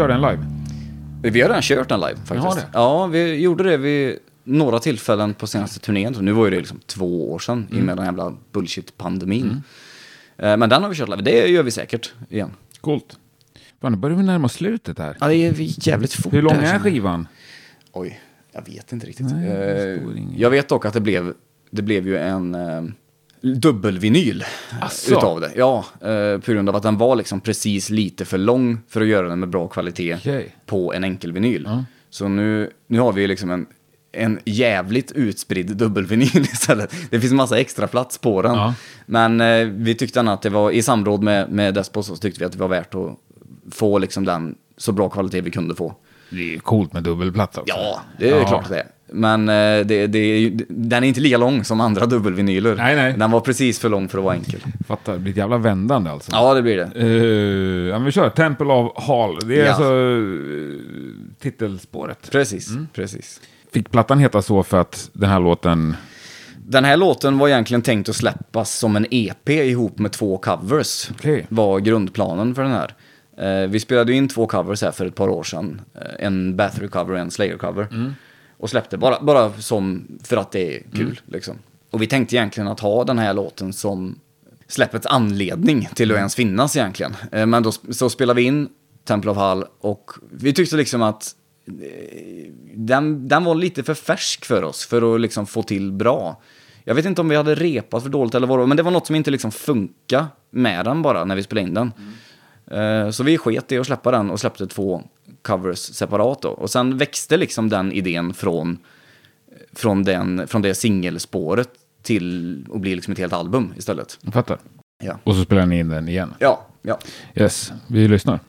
köra den live?
Vi har redan kört den live faktiskt.
har det?
Ja, vi gjorde det vid några tillfällen på senaste turnén. Nu var ju det liksom två år sedan i och med den jävla bullshit-pandemin. Eh, Men den har vi kört live. Det gör vi säkert igen.
Coolt. Fan, nu börjar vi närma oss slutet här.
Ja, det är jävligt fort.
Hur lång är skivan?
Oj, jag vet inte riktigt.
Nej,
Eh, jag vet dock att det blev, det blev ju en eh, dubbelvinyl
Asså?
utav det. Ja, eh, på grund av att den var liksom precis lite för lång för att göra den med bra kvalitet
Okej.
på en enkel vinyl. Så nu, nu har vi liksom en, en jävligt utspridd dubbelvinyl [laughs] istället. Det finns massa extra plats på den.
Ja.
Men eh, vi tyckte att det var, i samråd med, med Despot så tyckte vi att det var värt att få liksom den så bra kvalitet vi kunde få.
Det är coolt med dubbelplats också.
Ja, det är
Ja.
klart det är. Men eh, det, det den är inte lika lång som andra dubbelvinyler.
Nej, nej.
Den var precis för lång för att vara enkel.
Fattar, det blir ett jävla vändande alltså.
Ja, det blir det.
Uh, ja, men vi kör Temple of Hall. Det är
Ja.
alltså uh, titelspåret.
Precis,
Mm.
precis.
Fick plattan heta så för att den här låten...
Den här låten var egentligen tänkt att släppas som en EP ihop med två covers.
Okej.
Var grundplanen för den här. Eh, vi spelade in två covers här för ett par år sedan. En Bathory-cover och en Slayer-cover.
Mm.
Och släppte bara, bara som för att det är kul.
Mm.
Liksom. Och vi tänkte egentligen att ha den här låten som släppets anledning till att ens finnas egentligen. Eh, men då så spelade vi in Temple of Hall och vi tyckte liksom att eh, den, den var lite för färsk för oss för att liksom få till bra. Jag vet inte om vi hade repat för dåligt eller vad men det var något som inte liksom funkade med den bara när vi spelade in den. Eh, Så vi sket i att släppa den och släppte två covers separat då. Och sen växte liksom den idén från, från, den, från det singelspåret till att bli liksom ett helt album istället.
Jag fattar.
Ja,
Och så spelar ni in den igen.
ja, ja.
Yes, vi lyssnar.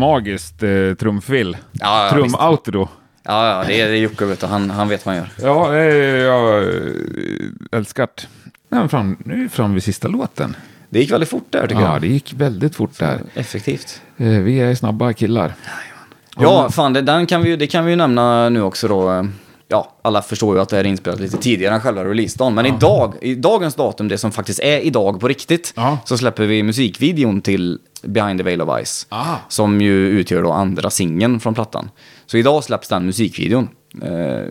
Magiskt eh, trumfill.
Ja, ja,
Trum-outro.
Ja, ja, det är, det är Jocke, vet du. Han, han vet vad han gör.
Ja, eh, jag eh, älskar det. Nej, men fram, nu är vi framme vid sista låten.
Det gick väldigt fort där, tycker
Ja,
jag.
det gick väldigt fort där.
Effektivt.
Eh, vi är snabba killar.
Ja, fan, det, den kan vi, det kan vi ju nämna nu också då. Ja, alla förstår ju att det här är inspelat lite tidigare än själva releasedagen. Men idag, i dagens datum, det som faktiskt är idag på riktigt,
Ja.
så släpper vi musikvideon till Behind the Veil of Ice.
Ah.
Som ju utgör då andra singeln från plattan. Så idag släpps den musikvideon. Eh,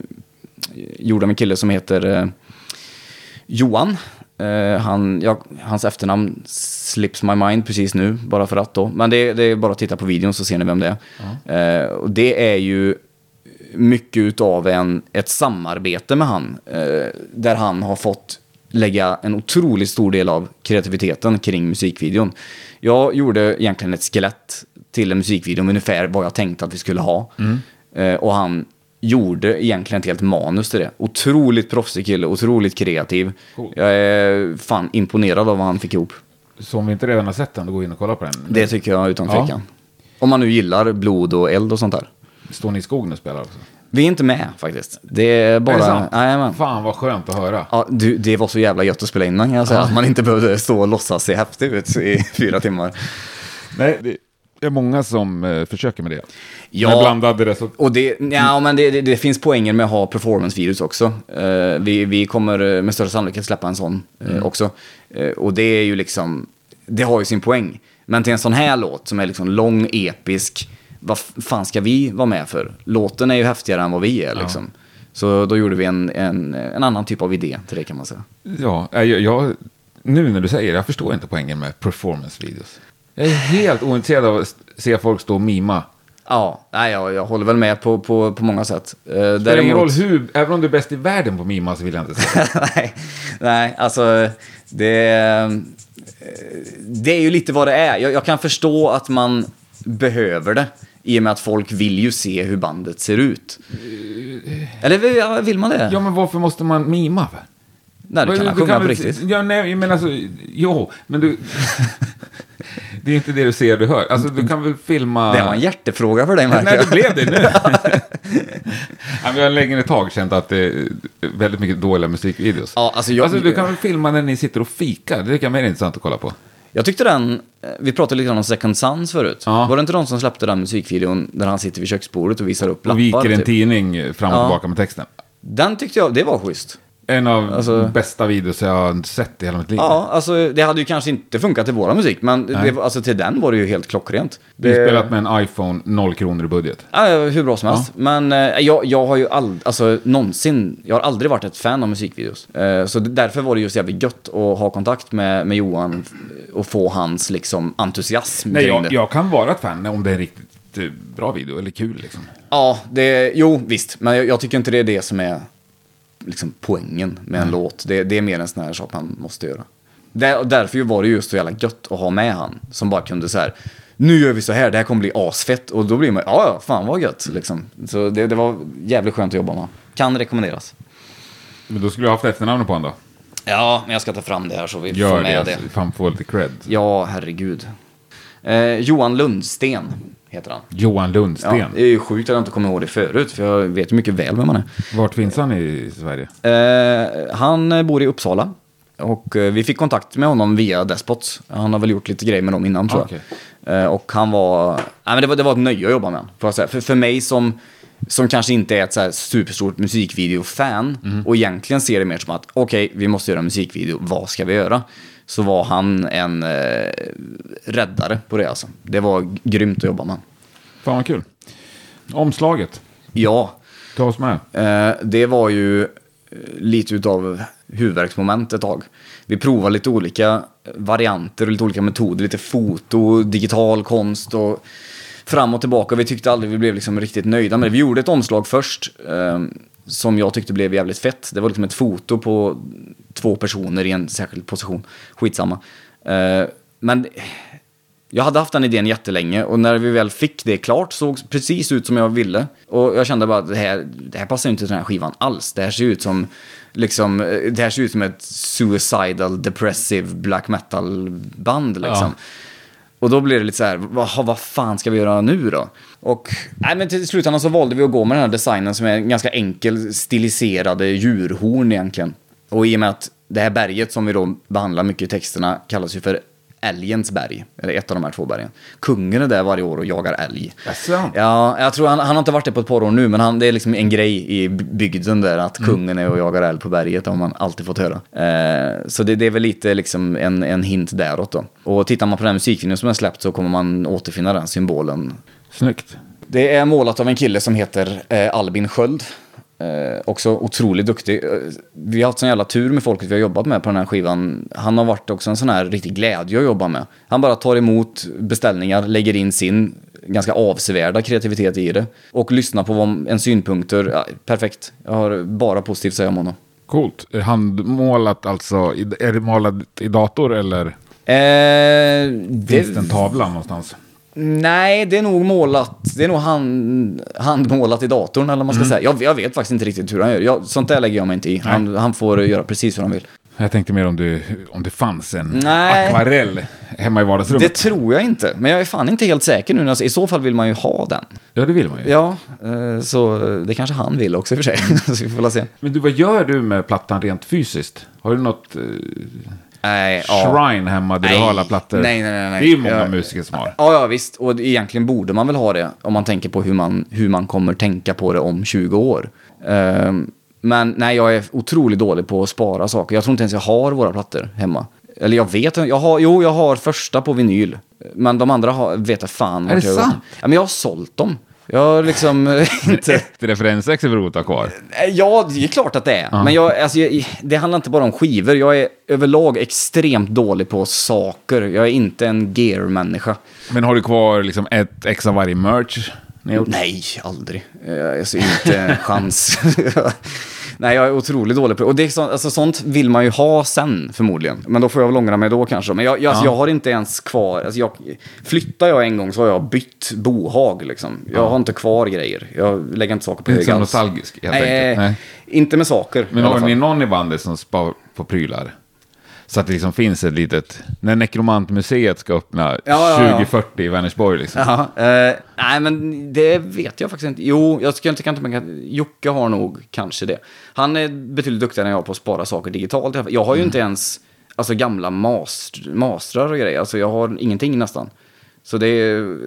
gjord av en kille som heter eh, Johan. Eh, han, ja, hans efternamn slips my mind precis nu, bara för att då. Men det, det är bara att titta på videon så ser ni vem det är. Eh, och det är ju mycket utav en, ett samarbete med han. Eh, där han har fått lägga en otroligt stor del av kreativiteten kring musikvideon. Jag gjorde egentligen ett skelett till en musikvideo med ungefär vad jag tänkte att vi skulle ha. Eh, och han gjorde egentligen ett helt manus till det. Otroligt proffsig kille, otroligt kreativ.
Cool.
Jag är fan imponerad av vad han fick ihop.
Så om vi inte redan har sett den, då gå in och kolla på den.
Det tycker jag utan
Ja.
tvekan. Om man nu gillar blod och eld och sånt där.
Står ni i skogen och spelar också?
Vi är inte med faktiskt. Det är bara...
Är det sant? Fan vad skönt att höra.
Ja, du, det var så jävla gött att spela in den kan jag säga. Att man inte behövde stå och låtsas se häftig ut i [laughs] fyra timmar.
Nej, det är många som eh, försöker med det.
Ja.
Med blandade resultat.
Och det, ja, men det, det, det finns poänger med att ha performance-videos också. Eh, vi, vi kommer eh, med största sannolikhet släppa en sån eh, också. Eh, och det är ju liksom, det har ju sin poäng. Men till en sån här låt som är liksom lång, episk, vad fan ska vi vara med för? Låten är ju häftigare än vad vi är liksom. Så då gjorde vi en, en, en annan typ av idé till det kan man säga.
Ja, jag, jag, nu när du säger det, jag förstår inte poängen med performance-videos. Jag är helt ointresserad av att se folk stå och mima.
Ja, nej, jag, jag håller väl med på, på, på många sätt. Eh,
Det spelar ingen roll hur, även om du är bäst i världen på mima så vill jag inte se det. [laughs]
nej, nej, alltså det, eh, det är ju lite vad det är. Jag, jag kan förstå att man behöver det. I och med att folk vill ju se hur bandet ser ut. Eller vill- man det?
Ja, men varför måste man mima? För?
nej, du kan väl sjunga på
väl-
riktigt.
Ja, nej, men alltså, jo, men du... [laughs] det är inte det du ser, du hör. Alltså, du kan väl filma...
Det var en hjärtefråga för dig, märker
Nej,
jag.
det blev det nu. [laughs] ja, vi har länge ett tag känt att det är väldigt mycket dåliga musikvideos.
Ja, alltså jag-
alltså, du kan väl filma när ni sitter och fikar? Det kan vara mer intressant att kolla på.
Jag tyckte den, eh, vi pratade lite grann om Second Sons förut.
Ja.
Var det inte de som släppte den musikvideon där han sitter vid köksbordet och visar upp lappar?
Och viker en
typ?
tidning fram och
Ja.
tillbaka med texten.
Den tyckte jag, det var schysst.
En av
Alltså-
bästa videos jag har sett i hela mitt liv.
Ja, alltså det hade ju kanske inte funkat till våra musik, men det, alltså, till den var det ju helt klockrent. Det-
har spelat med en iPhone, noll kronor i budget.
Ja, hur bra som helst. Men eh, jag, jag har ju aldrig, alltså någonsin, jag har aldrig varit ett fan av musikvideos. Eh, så därför var det just jävligt gött att ha kontakt med, med Johan och få hans liksom entusiasm
Nej, jag, jag kan vara ett fan om det är en riktigt eh, bra video eller kul liksom.
Ja, det, jo visst, men jag, jag tycker inte det är det som är liksom poängen med en låt. Det, det är mer en sån här sak man måste göra. Där, därför var det just så jävla gött att ha med han, som bara kunde så här, nu gör vi så här, det här kommer bli asfett. Och då blir man, ja ja, fan vad gött liksom. Så det, det var jävligt skönt att jobba med. Kan rekommenderas.
Men då skulle jag haft efternamnet på honom då.
Ja, men jag ska ta fram det här så vi får
Gör
med
det,
det.
alltså. fan få lite cred.
Ja, herregud. Eh, Johan Lundsten heter han.
Johan Lundsten.
Ja, det är ju sjukt att jag inte kommer ihåg det förut, för jag vet ju mycket väl vem han är.
Vart finns han i Sverige?
Eh, han bor i Uppsala. Och eh, vi fick kontakt med honom via Despots. Han har väl gjort lite grejer med dem innan tror
Okej.
jag. Eh, och han var, nej, men det var... Det var ett nöje att jobba med honom. För, för mig som, som kanske inte är ett så här superstort musikvideo-fan och egentligen ser det mer som att okej, vi måste göra en musikvideo, vad ska vi göra? Så var han en eh, räddare på det alltså. Det var grymt att jobba med.
Fan vad kul. Omslaget.
Ja,
Ta oss med.
Eh, det var ju eh, lite utav huvudverksmoment ett tag. Vi provade lite olika varianter och lite olika metoder. Lite foto, digital konst och fram och tillbaka. Vi tyckte aldrig vi blev liksom riktigt nöjda med det. Vi gjorde ett omslag först eh, som jag tyckte blev jävligt fett. Det var liksom ett foto på två personer i en särskild position. Skitsamma. Eh, men jag hade haft den idén jättelänge och när vi väl fick det klart såg precis ut som jag ville. Och jag kände bara att det här, det här passar inte till den här skivan alls. Det här ser ut som, liksom, eh, det här ser ut som ett suicidal, depressive black metal band liksom. Och då blir det lite så här, vad, vad fan ska vi göra nu då? Och nej, men till slutändan så valde vi att gå med den här designen som är en ganska enkel stiliserade djurhorn egentligen. Och i och med att det här berget som vi då behandlar mycket i texterna kallas ju för Älgens berg, eller ett av de här två bergen. Kungen är där varje år och jagar älg.
Jaså?
Ja, jag tror han, han har inte varit där på ett par år nu, men han, det är liksom en grej i bygden där att kungen är och jagar älg på berget, har man alltid fått höra. Eh, så det, det är väl lite liksom en, en hint däråt då. Och tittar man på den musikvideon som är släppt så kommer man återfinna den symbolen.
Snyggt.
Det är målat av en kille som heter eh, Albin Sköld. Eh, också otroligt duktig. Eh, vi har haft sån jävla tur med folket vi har jobbat med på den här skivan. Han har varit också en sån här riktig glädje att jobba med. Han bara tar emot beställningar, lägger in sin ganska avsevärda kreativitet i det. Och lyssnar på vad, en synpunkter. Ja, perfekt. Jag har bara positivt att säga om honom.
Coolt. Är Handmålat alltså, är det målat i dator eller
Eh, det,
finns det en tavla någonstans?
Nej, det är nog målat. Det är nog hand, handmålat i datorn eller vad man ska säga. Jag, jag vet faktiskt inte riktigt hur han gör. Jag, sånt där lägger jag mig inte i. Han, han får göra precis hur han vill.
Jag tänkte mer om, du, om det fanns en
Nej.
akvarell hemma i vardagsrummet.
Det tror jag inte. Men jag är fan inte helt säker nu. Alltså, I så fall vill man ju ha den.
Ja, det vill man ju.
Ja, eh, så det kanske han vill också i och för sig. [laughs] så vi får se.
Men du, vad gör du med plattan rent fysiskt? Har du något
Nej, ja.
shrine hemma där du har alla plattor?
Nej, nej, nej, nej.
Det är ju många
Ja.
musiker som har.
Ja, ja, visst. Och egentligen borde man väl ha det om man tänker på hur man, hur man kommer tänka på det om 20 år. Ehm, men nej, jag är otroligt dålig på att spara saker. Jag tror inte ens jag har våra plattor hemma. Eller jag vet jag har, Jo, jag har första på vinyl. Men de andra har, vet jag fan
Är det
jag
sant?
Ja, men jag har sålt dem. Jag har liksom eh, [laughs] inte...
Referensex är väl att ha kvar?
Ja, det är klart att det är. Men jag, alltså, jag, det handlar inte bara om skivor. Jag är överlag extremt dålig på saker. Jag är inte en gear-människa.
Men har du kvar liksom ett ex av varje merch?
Nej, aldrig. Eh, Alltså inte en chans. [laughs] [laughs] Nej, jag är otroligt dålig på det. Och det är så, alltså, sånt vill man ju ha sen förmodligen. Men då får jag väl ångra mig då kanske. Men jag, jag, alltså,
Ja.
jag har inte ens kvar... Alltså, jag, flyttar jag en gång så har jag bytt bohag liksom. Jag har inte kvar grejer. Jag lägger inte saker på
Inte
hög
så
alls.
nostalgisk helt
Nej,
enkelt. Nej.
inte med saker.
Men har ni någon i bandet som spar på prylar? Så att det liksom finns ett litet... När Nekromantmuseet ska öppna
Ja, ja, ja.
2040 i Vänersborg liksom.
Ja, eh, nej, men det vet jag faktiskt inte. Jo, jag ska inte tänka mig Jocke har nog kanske det. Han är betydligt duktigare än jag på att spara saker digitalt. Jag har ju inte ens alltså, gamla mastrar och grejer. Alltså, jag har ingenting nästan. Så det,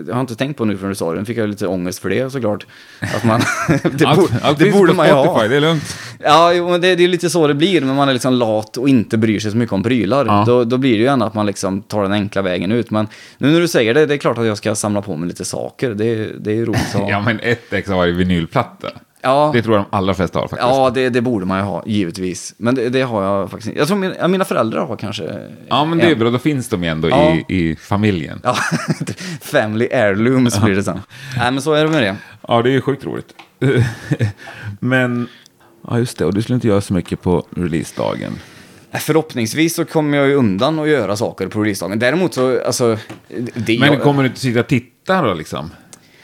jag har inte tänkt på nu från du sa det. Nu fick jag lite ångest för det såklart. Att man, [laughs] [laughs] det,
allt,
borde-
allt
det borde man ju ha.
det är lugnt.
Ja, jo, men det, det är lite så det blir. Men man är liksom lat och inte bryr sig så mycket om prylar.
Ja.
Då, då blir det ju ändå att man liksom tar den enkla vägen ut. Men nu när du säger det, det är klart att jag ska samla på mig lite saker. Det, det är ju roligt att ha. [laughs]
Ja, men ett ex av varje vinylplatta.
Ja.
Det tror jag de allra flesta har faktiskt.
Ja, det, det borde man ju ha, givetvis. Men det, det har jag faktiskt inte. Jag tror min, ja, mina föräldrar har kanske...
Ja, men det är
en.
bra. Då finns de ju ändå
Ja.
i, i familjen.
Ja, [laughs] family heirlooms blir det sen. Nej, men så är det med det.
Ja, det är ju sjukt roligt. [laughs] men, ja just det, och du skulle inte göra så mycket på releasedagen.
Förhoppningsvis så kommer jag ju undan och göra saker på releasedagen. Däremot så, alltså... Det,
Men
jag,
kommer du inte sitta och titta då liksom?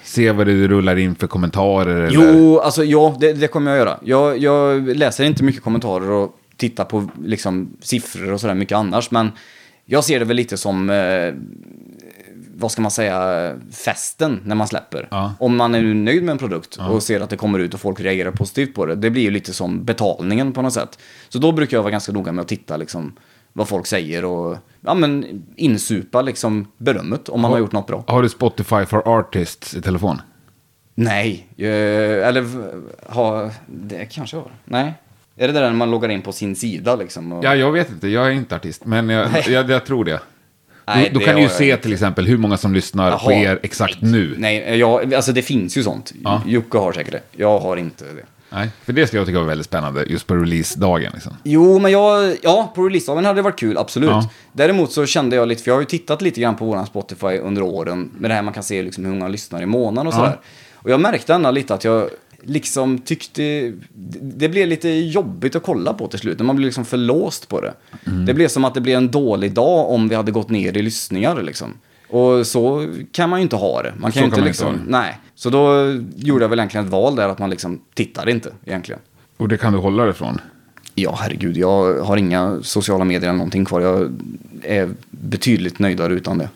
Se vad det rullar in för kommentarer eller?
Jo, alltså ja, det, det kommer jag göra. Jag, jag läser inte mycket kommentarer och tittar på liksom, siffror och sådär mycket annars, men jag ser det väl lite som, eh, vad ska man säga, festen när man släpper.
Ja.
Om man är nöjd med en produkt och ser att det kommer ut och folk reagerar positivt på det, det blir ju lite som betalningen på något sätt. Så då brukar jag vara ganska noga med att titta liksom, vad folk säger och ja, men, insupa liksom, berömmet om man har gjort något bra.
Har du Spotify for Artists i telefon?
Nej, eh, eller ha, det kanske jag har. Nej. Är det där när man loggar in på sin sida liksom? Och,
Ja, jag vet inte. Jag är inte artist, men jag,
Nej.
jag, jag tror det.
Nej,
då då kan du ju
har
se till exempel hur många som lyssnar på
Jaha.
er exakt nu.
Nej, jag, alltså det finns ju sånt.
Ja.
Jocke har säkert det. Jag har inte det.
Nej, för det skulle jag tycka var väldigt spännande just på releasedagen. Liksom.
Jo, men jag, ja, på releasedagen hade det varit kul, absolut.
Ja.
Däremot så kände jag lite, för jag har ju tittat lite grann på våran Spotify under åren, med det här man kan se liksom hur många lyssnar i månaden och
Ja.
sådär. Och jag märkte ändå lite att jag liksom tyckte, det- blev lite jobbigt att kolla på till slut, när man blev liksom för låst på det.
Mm.
Det blev som att det blev en dålig dag om vi hade gått ner i lyssningar liksom. Och så kan man ju inte ha det. Man kan
Så
ju inte
kan inte
liksom,
det.
nej. Så då gjorde jag väl egentligen ett val där att man liksom tittar inte egentligen.
Och det kan du hålla dig från.
Ja, herregud, jag har inga sociala medier eller någonting kvar. Jag är betydligt nöjdare utan det.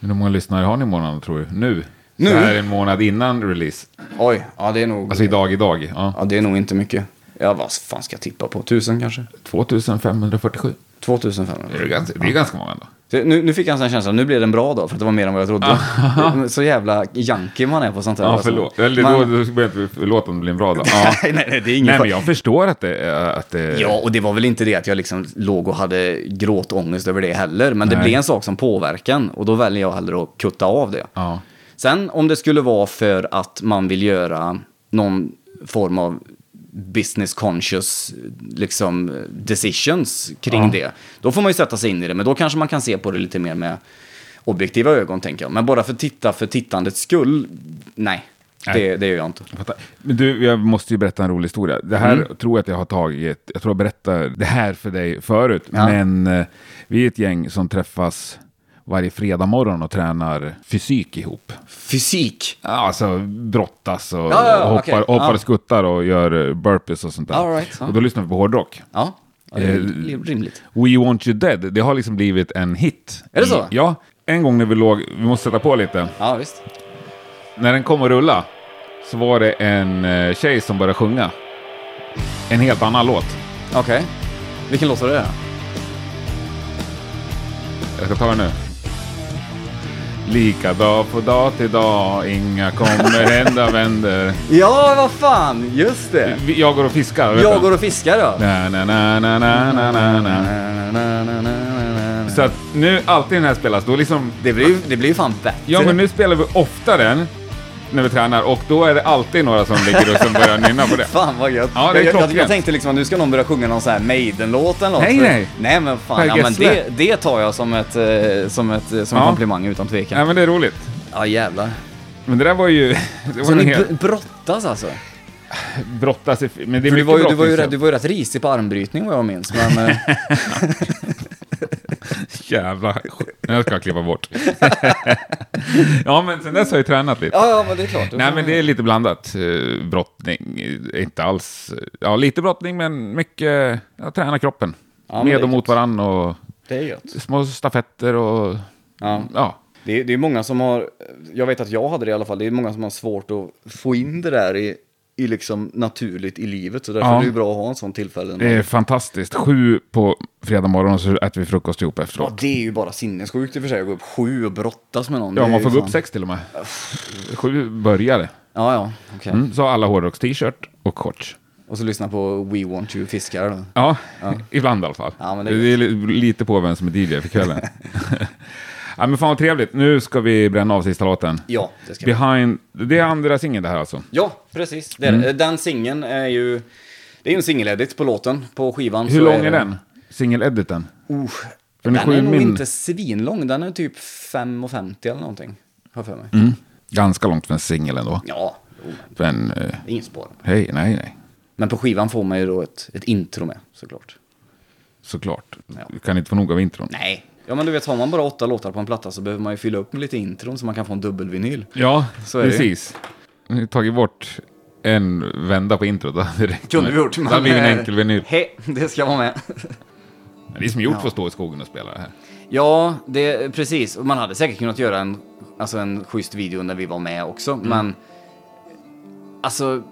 Men hur många lyssnare har ni i månaden tror du? Nu?
Nu?
Så här en månad innan release.
Oj, ja det är nog...
Alltså idag, idag. Ja.
Ja, det är nog inte mycket. Ja, vad fan ska jag tippa på? Tusen kanske?
2547.
2500.
Det är, ganska, det är ganska många ändå.
Nu, nu fick jag en sån känsla, nu blir det en bra dag för det var mer än vad jag trodde. [laughs] Så jävla junkie man är på sånt här.
Ja,
alltså.
förlåt. Eller
Man-
då, då förlåta om det blir en bra dag. [laughs] Ja.
nej, nej, det är ingen
Nej, men jag förstår att det, att det
Ja, och det var väl inte det att jag liksom låg och hade gråtångest över det heller. Men det
Nej.
blir en sak som påverkar en, och då väljer jag hellre att kutta av det.
Ja.
Sen om det skulle vara för att man vill göra någon form av business conscious liksom decisions kring
Ja.
det. Då får man ju sätta sig in i det, men då kanske man kan se på det lite mer med objektiva ögon tänker jag. Men bara för titta för tittandets skull, nej.
Nej.
Det, det gör jag inte.
Jag. Men du, jag måste ju berätta en rolig historia. Det här
Mm.
tror jag att jag har tagit, jag tror jag berättade det här för dig förut.
Ja.
Men eh, vi är ett gäng som träffas varje fredag morgon och tränar fysik ihop.
Fysik.
Ja, Alltså brottas och
Ja, ja, ja,
hoppar,
okej.
hoppar och skuttar och gör eh, burpees och sånt där.
All right.
Och då lyssnar vi på hårdrock.
Ja, ja det är
Eh,
rimligt.
We Want You Dead, det har liksom blivit en hit.
Är det så?
Ja, en gång när vi låg, vi måste sätta på lite.
Ja, visst.
När den kom att rulla så var det en eh, tjej som började sjunga. En helt annan låt.
Okej. Vilken låt var det?
Jag ska ta den nu. Lika dag på dag till dag, inga kommer hända vänder. [laughs]
Ja, vad fan, just det.
Jag går och fiskar. vet
Jag
du?
går och fiskar då.
Na, na, na, na, na, na, na, na. Så att nu, alltid den här spelas, då liksom...
Det blir ju det blir ju fan bättre.
Ja, men nu spelar vi ofta den när vi tränar och då är det alltid några som ligger och som börjar nynna på det. [laughs]
Fan vad gött.
Ja, det är
jag, jag, jag tänkte liksom nu ska någon börja sjunga någon sån här Maiden-låt eller något.
Nej, nej.
Nej men fan, ja, men det, det tar jag som ett, eh, som ett, som en
Ja.
komplimang utan tvekan.
Ja, men det är roligt.
Ja jävlar.
Men det där var ju... [laughs] Det
Så
var en
ni
hel...
br- brottas alltså?
brottas. Men det är
du, var ju, du, var ju, du var ju rätt risig på armbrytning vad jag minns. Men, eh, [laughs]
Jävla här ska jag klippa bort. [laughs] ja, men sen dess har jag tränat lite.
ja, ja, men det är klart.
Nej, men det är lite blandat. Eh, Brottning, eh, inte alls... Ja, lite brottning, men mycket... Jag tränar kroppen.
Ja,
Med och mot varann och
Det är gött.
små stafetter och...
Ja.
Ja.
Det är, det är många som har, jag vet att jag hade det i alla fall, det är många som har svårt att få in det där i, i liksom naturligt i livet. Så därför
Ja.
är det ju bra att ha en sån tillfälle.
Det är fantastiskt. Sju på fredag morgon och så äter vi frukost ihop
Ja,
efteråt.
det är ju bara sinnessjukt i och för sig att gå upp sju och brottas med någon.
Ja,
Det är
man
ju
får gå upp
fan-
sex till och med. Sju började.
Ja, ja, okej.
Mm, så har alla hårdrocks-t-shirt och shorts.
Och så lyssna på We Want You Fiskar då.
Ja, [laughs] ibland i alla fall.
Ja, men
det,
det är
är li- lite på vem som är DJ för kvällen. [laughs] ja, men fan vad trevligt. Nu ska vi bränna av sista låten.
Ja, det ska vi.
Behind... Det är andra singeln det här alltså.
Ja, precis. Det är,
Mm.
Den singeln är ju, det är en singeledit på låten, på skivan.
Hur lång är
det-
den? Singelediten?
Uh,
För den är
är nog
min.
inte svinlång, den är typ 5,50 eller någonting. Har för mig.
Mm. Ganska långt för en singel ändå.
Ja, jo,
Men, eh,
inget spår.
hej, nej, nej.
Men på skivan får man ju då ett, ett intro med, såklart.
Såklart.
Ja.
Du kan inte få nog av intron.
Nej. Ja men du vet, har man bara åtta låtar på en platta så behöver man ju fylla upp med lite intron så man kan få en dubbelvinyl.
Ja,
Så
precis. Vi tagit bort en vända på introt. Det
Kunde vi gjort.
Det hade blivit en enkel vinyl.
Hej, det ska vara med.
Det är som gjort
Ja.
för att stå i skogen och spela det här.
Ja, det, precis. Man hade säkert kunnat göra en, alltså en schysst video när vi var med också,
Mm.
men... Alltså,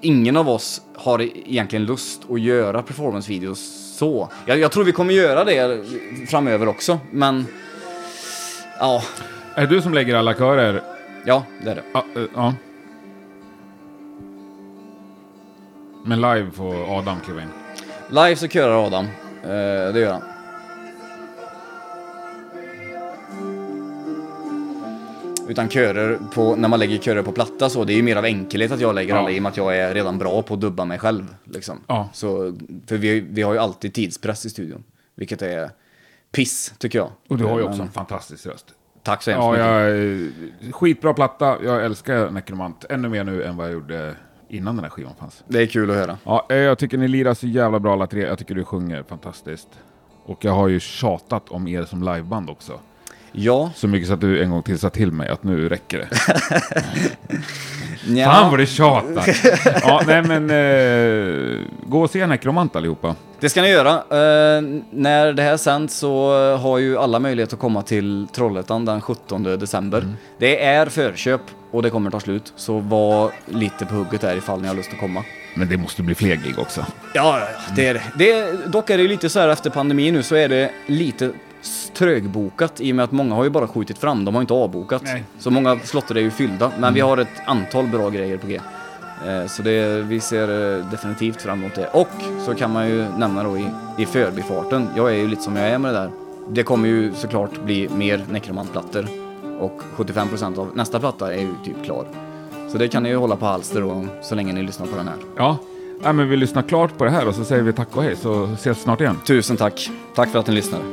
ingen av oss har egentligen lust att göra performancevideos så. Jag, jag tror vi kommer göra det framöver också, men... Ja,
Är det du som lägger alla körer?
ja, det är det.
Ja. eh, ja. Men live får Adam kliva in.
Live så körar Adam. Eh, det gör han. Utan körer på, när man lägger körer på platta så, det är ju mer av enkelhet att jag lägger
Ja.
alla i och med att jag är redan bra på att dubba mig själv. Liksom.
Ja.
Så, för vi, vi har ju alltid tidspress i studion. Vilket är piss, tycker jag.
Och du har ju
Men-
också en fantastisk röst.
Tack så hemskt
Ja,
mycket.
jag, skitbra platta. Jag älskar Necromant ännu mer nu än vad jag gjorde innan den här skivan fanns.
Det är kul att höra.
Ja, eh, jag tycker ni lirar så jävla bra alla tre. Jag tycker du sjunger fantastiskt. Och jag har ju tjatat om er som liveband också.
Ja,
Så mycket så att du en gång till sa till mig att nu räcker det. [laughs]
nja,
Fan vad du tjatar! ja, nej men... Eh, gå och se Necromant allihopa.
det Det ska ni göra. Eh, när det här sänds så har ju alla möjlighet att komma till Trollhättan den 17 december.
Mm.
Det är förköp och det kommer ta slut, så var lite på hugget där ifall ni har lust att komma.
Men det måste bli fler gig också.
Ja, ja, ja, det är det. det. Dock är det lite så här efter pandemin nu så är det lite trögbokat i och med att många har ju bara skjutit fram, de har inte avbokat.
Nej.
Så många slotter är ju fyllda, men vi har ett antal bra grejer på G. Eh, Så det, vi ser eh, definitivt fram emot det. Och så kan man ju nämna då i, i förbifarten, jag är ju lite som jag är med det där. Det kommer ju såklart bli mer Necromant-plattor och 75% av nästa platta är ju typ klar. Så det kan ni ju hålla på halster då, så länge ni lyssnar på den här.
Ja, ja men vi lyssnar klart på det här och så säger vi tack och hej så ses snart igen.
Tusen tack. Tack för att ni lyssnade.